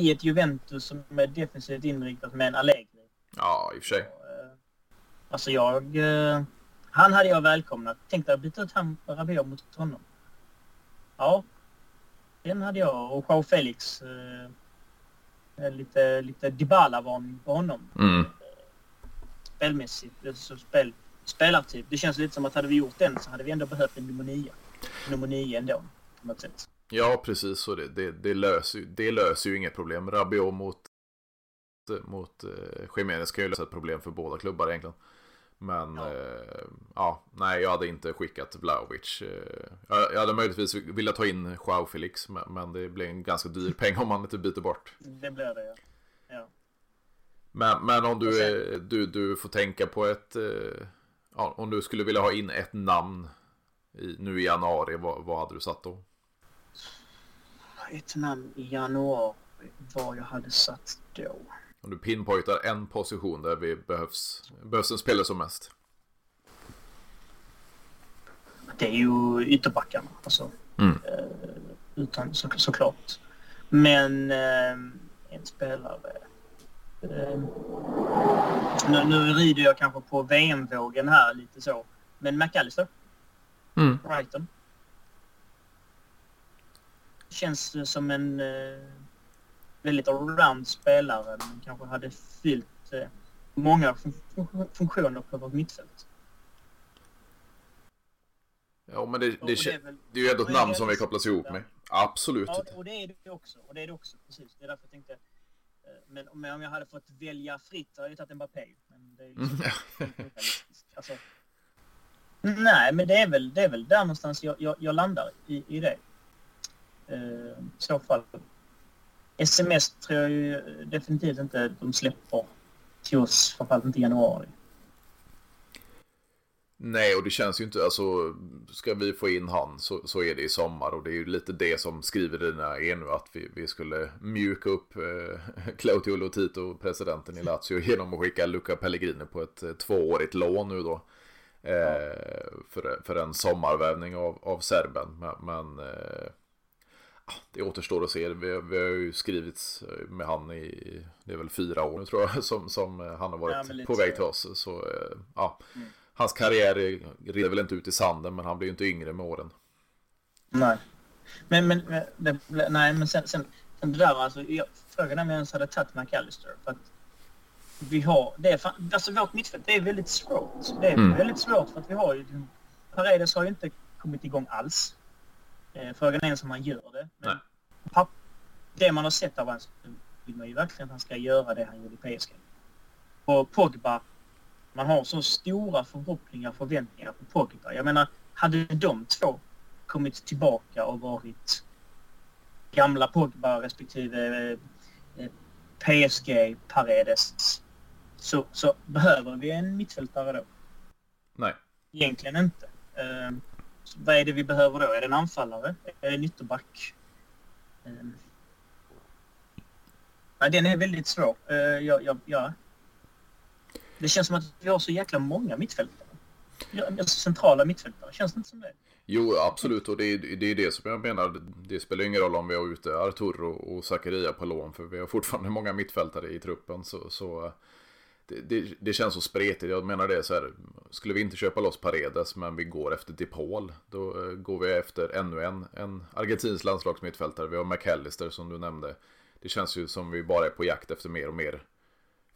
[SPEAKER 2] I ett Juventus som är defensivt inriktat med en Allegri.
[SPEAKER 1] Ja, i och för sig.
[SPEAKER 2] Eh, Alltså jag... eh, Han hade jag välkomnat. Tänkte jag byta ut han Rabiot mot honom. Ja. Den hade jag. Och Joao Felix. eh, Lite, lite Dybala-varning på honom.
[SPEAKER 1] Mm.
[SPEAKER 2] Spelmässigt. Så spel, spelartyp. Det känns lite som att hade vi gjort den så hade vi ändå behövt en nummer nio. Nummer nio ändå. På något sätt.
[SPEAKER 1] Ja, precis. Så det, det, det, löser, det löser ju inget problem. Rabiot mot, mot eh, Jiménez kan ju lösa ett problem för båda klubbar egentligen. Men
[SPEAKER 2] Ja.
[SPEAKER 1] eh, ja nej, jag hade inte skickat Vlahovic. Eh, jag, jag hade möjligtvis velat ta in Joao Felix, men, men det blir en ganska dyr peng om man inte byter bort.
[SPEAKER 2] Det blir det ja. ja.
[SPEAKER 1] Men, men om du, eh, du, du får tänka på ett... eh, Ja, om du skulle vilja ha in ett namn i, nu i januari, vad, vad hade du satt då?
[SPEAKER 2] Ett namn i januari. vad jag hade satt då.
[SPEAKER 1] Om du pinpointar en position där vi behövs, behövs en spelare som mest.
[SPEAKER 2] Det är ju ytterbackarna. Alltså,
[SPEAKER 1] Mm.
[SPEAKER 2] eh, utan så, såklart. Men eh, en spelare... Eh, nu, nu rider jag kanske på VM-vågen här lite så. Men McAllister,
[SPEAKER 1] Mm.
[SPEAKER 2] Brighton. Känns som en eh, väldigt allround spelare men kanske hade fyllt eh, många fun- fun- funktioner på vårt mittfält.
[SPEAKER 1] Ja, men det, det,
[SPEAKER 2] det är väl-
[SPEAKER 1] det är ju ändå ett namn som vi kopplas ihop med. Absolut.
[SPEAKER 2] Ja, och det är det också. Och det är det också, precis. Det är därför jag tänkte... eh, Men om jag, om jag hade fått välja fritt hade jag tagit Mbappé. Men det är liksom
[SPEAKER 1] Mm.
[SPEAKER 2] Alltså, nej, men det är väl, det är väl där någonstans jag, jag, jag landar i, i det. Eh, I så fall. Sms tror jag ju definitivt inte de släpper till oss, framförallt inte i januari.
[SPEAKER 1] Nej, och det känns ju inte, alltså, ska vi få in han så, så är det i sommar och det är ju lite det som skriver dina er nu att vi, vi skulle mjuka upp eh, Claudio Lotito, presidenten i Lazio, genom att skicka Luca Pellegrini på ett eh, tvåårigt lån nu då. Eh, för, för en sommarvärvning av, av serben. Men, men eh, det återstår att se. Vi, vi har ju skrivit med han i, det är väl fyra år nu tror jag, som, som han har varit
[SPEAKER 2] Ja,
[SPEAKER 1] på väg till oss. Så eh, ja,
[SPEAKER 2] Mm.
[SPEAKER 1] hans karriär rider väl inte ut i sanden, men han blir ju inte yngre med åren.
[SPEAKER 2] Nej. Men, men, men, det, nej, men sen, sen, sen det där alltså, jag, frågan är om jag ens hade tagit McAllister. För att vi har, det är fan, alltså vårt mittfält det är väldigt svårt. Det är
[SPEAKER 1] Mm.
[SPEAKER 2] väldigt svårt för att vi har ju, Paredes har ju inte kommit igång alls. Eh, frågan är ens om han gör det. Men
[SPEAKER 1] Nej.
[SPEAKER 2] papp, det man har sett av honom så vill man ju verkligen att han ska göra det han gjorde i PSG. Och Pogba, man har så stora förhoppningar och förväntningar på Pogba. Jag menar, hade de två kommit tillbaka och varit gamla Pogba respektive eh, PSG Paredes så, så behöver vi en mittfältare då.
[SPEAKER 1] Nej.
[SPEAKER 2] Egentligen inte. Eh, så vad är det vi behöver då? Är det en anfallare? Är det en ytterback? Ehm. Ja, den är väldigt svår. Eh, ja, ja, ja. Det känns som att vi har så jäkla många mittfältare. Ja, alltså centrala mittfältare. Känns det inte som det?
[SPEAKER 1] Jo, absolut. Och det är, det är det som jag menar. Det spelar ingen roll om vi har ute Arturo och Zakaria på lån. För vi har fortfarande många mittfältare i truppen. Så, så det, det, det känns så spretigt. Jag menar det så här. Skulle vi inte köpa loss Paredes men vi går efter DePaul. Då eh, går vi efter ännu en, en argentinsk landslagsmittfältare. Vi har McAllister som du nämnde. Det känns ju som vi bara är på jakt efter mer och mer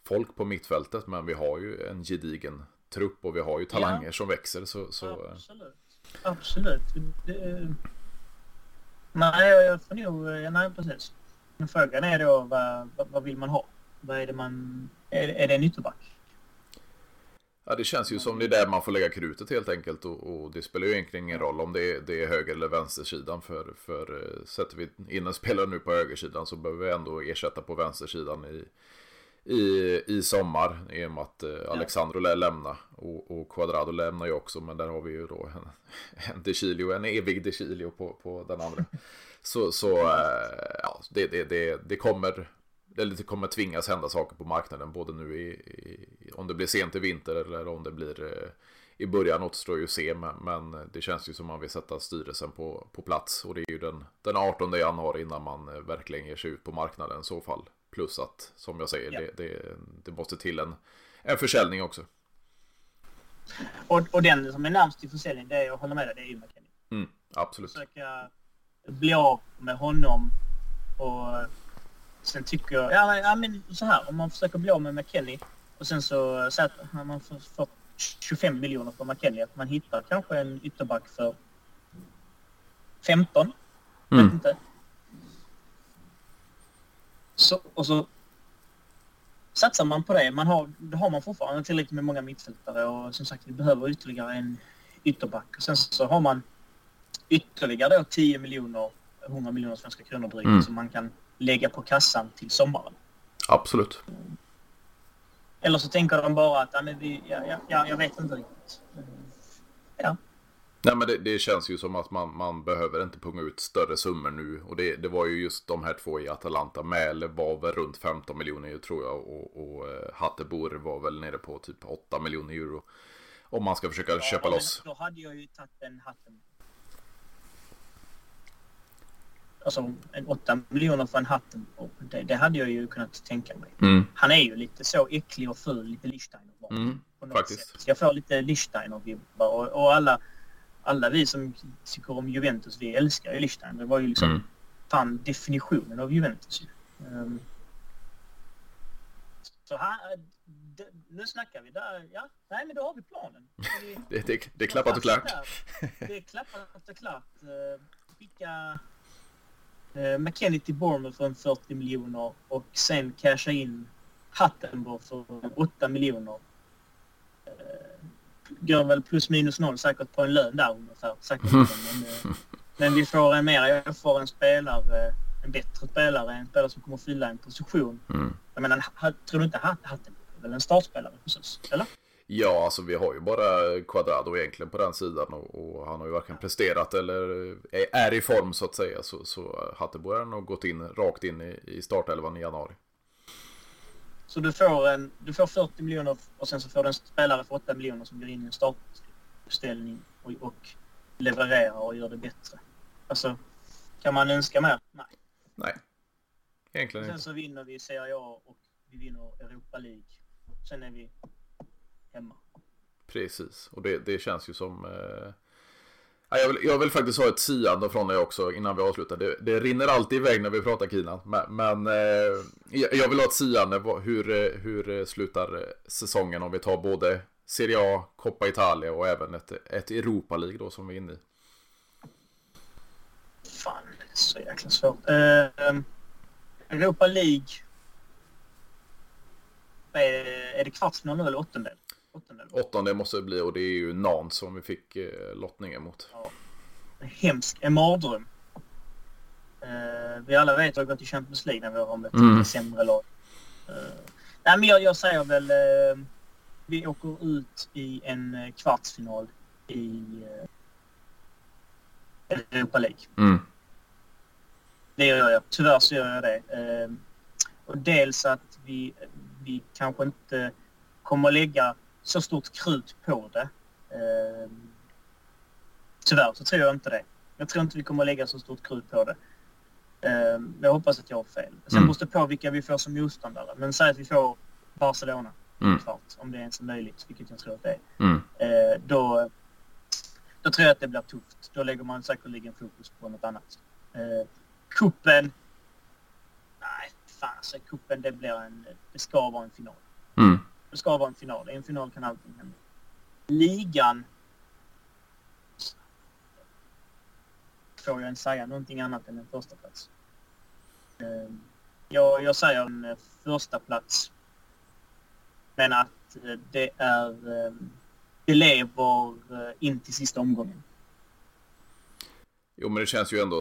[SPEAKER 1] folk på mittfältet. Men vi har ju en gedigen trupp och vi har ju talanger som växer. Så, så eh,
[SPEAKER 2] Absolut. Absolut. Det... Nej, jag får nog... ja, Nej, precis. Men frågan är då vad, vad, vad vill man ha? Vad är det man... Är, är det en ytterback?
[SPEAKER 1] Ja, det känns ju som det är där man får lägga krutet helt enkelt. Och, och det spelar ju egentligen ingen roll om det är, det är höger eller vänstersidan. För, för eh, sätter vi in en spelare nu på högersidan så behöver vi ändå ersätta på vänstersidan i, i, i sommar. I och med att eh, Alexandro lär lämna. Och, och Quadrado lämnar ju också. Men där har vi ju då en, en Decilio, en evig Decilio på, på den andra. Så, så eh, ja, det, det, det, det kommer eller det kommer tvingas hända saker på marknaden både nu i, i om det blir sent i vinter eller om det blir eh, i början återstår ju att se men, men det känns ju som man vill sätta styrelsen på, på plats och det är ju den, den 18 januari innan man eh, verkligen ger sig ut på marknaden i så fall plus att som jag säger
[SPEAKER 2] Ja.
[SPEAKER 1] det, det, det måste till en, en försäljning också.
[SPEAKER 2] Och, och den som är närmast till försäljning, det är, jag håller med dig, det är ju McKennie.
[SPEAKER 1] Mm, absolut.
[SPEAKER 2] Försöka bli av med honom och sen tycker jag... Ja, men- ja men så här, om man försöker bli av med McKennie och sen så säger att man får, får 25 miljoner på McKennie, att man hittar kanske en ytterback för 15
[SPEAKER 1] Mm.
[SPEAKER 2] vet inte. Så, och så satsar man på det. Man har, då har man fortfarande tillräckligt med många mittfältare och som sagt vi behöver ytterligare en ytterback. Och sen så har man ytterligare då 10 miljoner, 100 miljoner svenska kronor drygt
[SPEAKER 1] Mm.
[SPEAKER 2] som man kan lägga på kassan till sommaren.
[SPEAKER 1] Absolut.
[SPEAKER 2] Eller så tänker de bara att ja, men vi, ja, ja, ja, jag vet inte riktigt. Ja.
[SPEAKER 1] Nej men det, det, känns ju som att man, man behöver inte punga ut större summor nu. Och det, det var ju just de här två i Atalanta. Mäle var väl runt 15 miljoner tror jag. Och, och uh, Hattebor var väl nere på typ 8 miljoner euro. Om man ska försöka ja, köpa loss.
[SPEAKER 2] Då hade jag ju tagit en Hatten. Alltså en 8 miljoner för en Hatten. Det, det, hade jag ju kunnat tänka mig.
[SPEAKER 1] Mm.
[SPEAKER 2] Han är ju lite så äcklig och ful, lite Lichsteiner.
[SPEAKER 1] Mm, faktiskt.
[SPEAKER 2] Sätt. Jag får lite Lichsteiner-vibbar och, och alla alla vi som tycker om Juventus, vi älskar ju Lichtenstein. Det var ju liksom mm. fan definitionen av Juventus. Um, så här, nu snackar vi där. Ja, nej men då har vi planen.
[SPEAKER 1] Vi, det, det, det är klappat och klart.
[SPEAKER 2] Det är klappat och klart. Skicka uh, McKennie till Bournemouth för en 40 miljoner och sen casha in Hattenborg för 8 miljoner. Uh, går väl plus minus noll säkert på en lön där ungefär. Säkert. Men, eh, men vi får en mer, får en spelare, en bättre spelare, en spelare som kommer fylla en position.
[SPEAKER 1] Mm.
[SPEAKER 2] Jag menar, tror du inte Hatten är väl en startspelare hos oss? Eller?
[SPEAKER 1] Ja, alltså vi har ju bara Quadrado egentligen på den sidan och, och han har ju varken presterat eller är i form så att säga. Så, så Hattebo har nog gått in rakt in i, i startelvan i januari.
[SPEAKER 2] Så du får, en, du får 40 miljoner och sen så får du en spelare för 8 miljoner som går in i en startuppställning och, och levererar och gör det bättre. Alltså, kan man önska mer? Nej.
[SPEAKER 1] Nej, egentligen
[SPEAKER 2] Sen så vinner vi Serie A och vi vinner Europa League. Sen är vi hemma.
[SPEAKER 1] Precis, och det, det känns ju som eh, jag vill, jag vill faktiskt ha ett siande från dig också innan vi avslutar. Det, det rinner alltid iväg när vi pratar Kina. Men, men eh, jag vill ha ett siande. Hur, hur slutar säsongen om vi tar både Serie A, Coppa Italia och även ett, ett Europa League då som vi är inne i?
[SPEAKER 2] Fan, det är så jäkla svårt. Uh, Europa League. Är, är det kvartsfinal nu eller åttondel?
[SPEAKER 1] Åttondel. Åttondel måste det bli och det är ju Nantes som vi fick eh, lottningen mot.
[SPEAKER 2] Ja. En hemsk, en mardröm. Eh, vi alla vet att vi har gått i Champions League när vi har mött mm. sämre lag. Eh, nej men jag, jag säger väl eh, vi åker ut i en kvartsfinal i eh, Europa League.
[SPEAKER 1] Mm.
[SPEAKER 2] Det gör jag. Tyvärr så gör jag det. Och dels att vi, vi kanske inte kommer att lägga så stort krut på det. Eh, tyvärr så tror jag inte det. Jag tror inte vi kommer att lägga så stort krut på det. Eh, jag hoppas att jag har fel. Sen mm. beror det på vilka vi får som motståndare. Men säg att vi får Barcelona
[SPEAKER 1] mm.
[SPEAKER 2] klart, om det är ens är möjligt, vilket jag tror att det är.
[SPEAKER 1] Mm.
[SPEAKER 2] Eh, då, då tror jag att det blir tufft. Då lägger man säkerligen fokus på något annat. Eh, kuppen. Nej, fan alltså kuppen det blir en, det ska vara en final.
[SPEAKER 1] Mm.
[SPEAKER 2] Det ska vara en final. I en final kan allting hända. Ligan. Får jag ens säga någonting annat än en första plats. Ehm, jag, jag säger en eh, första plats. Men att eh, det är... Ehm, det lever eh, in till sista omgången.
[SPEAKER 1] Jo, men det känns ju ändå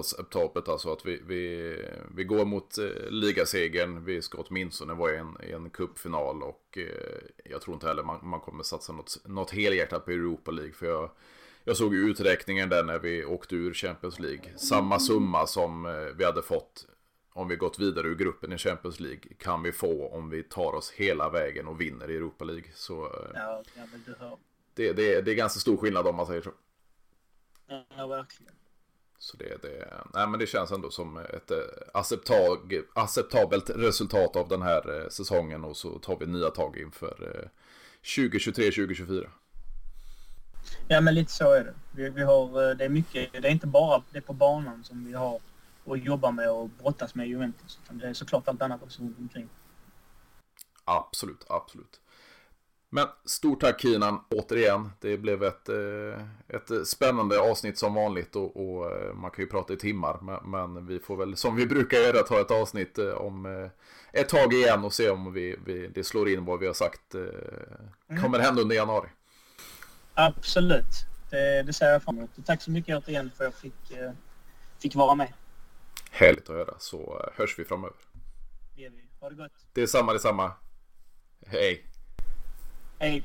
[SPEAKER 1] acceptabelt alltså att vi, vi, vi går mot eh, ligasegern. Vi ska åtminstone vara i en, i en cupfinal och eh, jag tror inte heller man, man kommer satsa något, något helhjärtat på Europa League. För jag, jag såg ju uträkningen där när vi åkte ur Champions League. Samma summa som eh, vi hade fått om vi gått vidare ur gruppen i Champions League kan vi få om vi tar oss hela vägen och vinner i Europa League. Så
[SPEAKER 2] ja,
[SPEAKER 1] det, det, det är ganska stor skillnad om man säger så.
[SPEAKER 2] Ja, verkligen.
[SPEAKER 1] Så det, det, nej, men det känns ändå som ett eh, acceptabelt resultat av den här eh, säsongen och så tar vi nya tag inför 2023-2024. Eh,
[SPEAKER 2] ja men lite så är det. Vi, vi, har, det är mycket, det är inte bara det på banan som vi har att jobba med och brottas med Juventus. Utan det är såklart allt annat också omkring.
[SPEAKER 1] Absolut, absolut. Men stort tack Kinan återigen. Det blev ett, eh, ett spännande avsnitt som vanligt och, och, eh, man kan ju prata i timmar. Men, vi får väl som vi brukar göra ta ett avsnitt eh, om ett tag igen och se om vi, vi, det slår in vad vi har sagt mm. kommer hända under januari.
[SPEAKER 2] Absolut, det, det ser jag fram emot. Tack så mycket återigen för att jag fick, fick vara med.
[SPEAKER 1] Härligt att höra så hörs vi framöver.
[SPEAKER 2] Det gör vi. Ha det gott.
[SPEAKER 1] Det är samma, det är samma. Hej.
[SPEAKER 2] a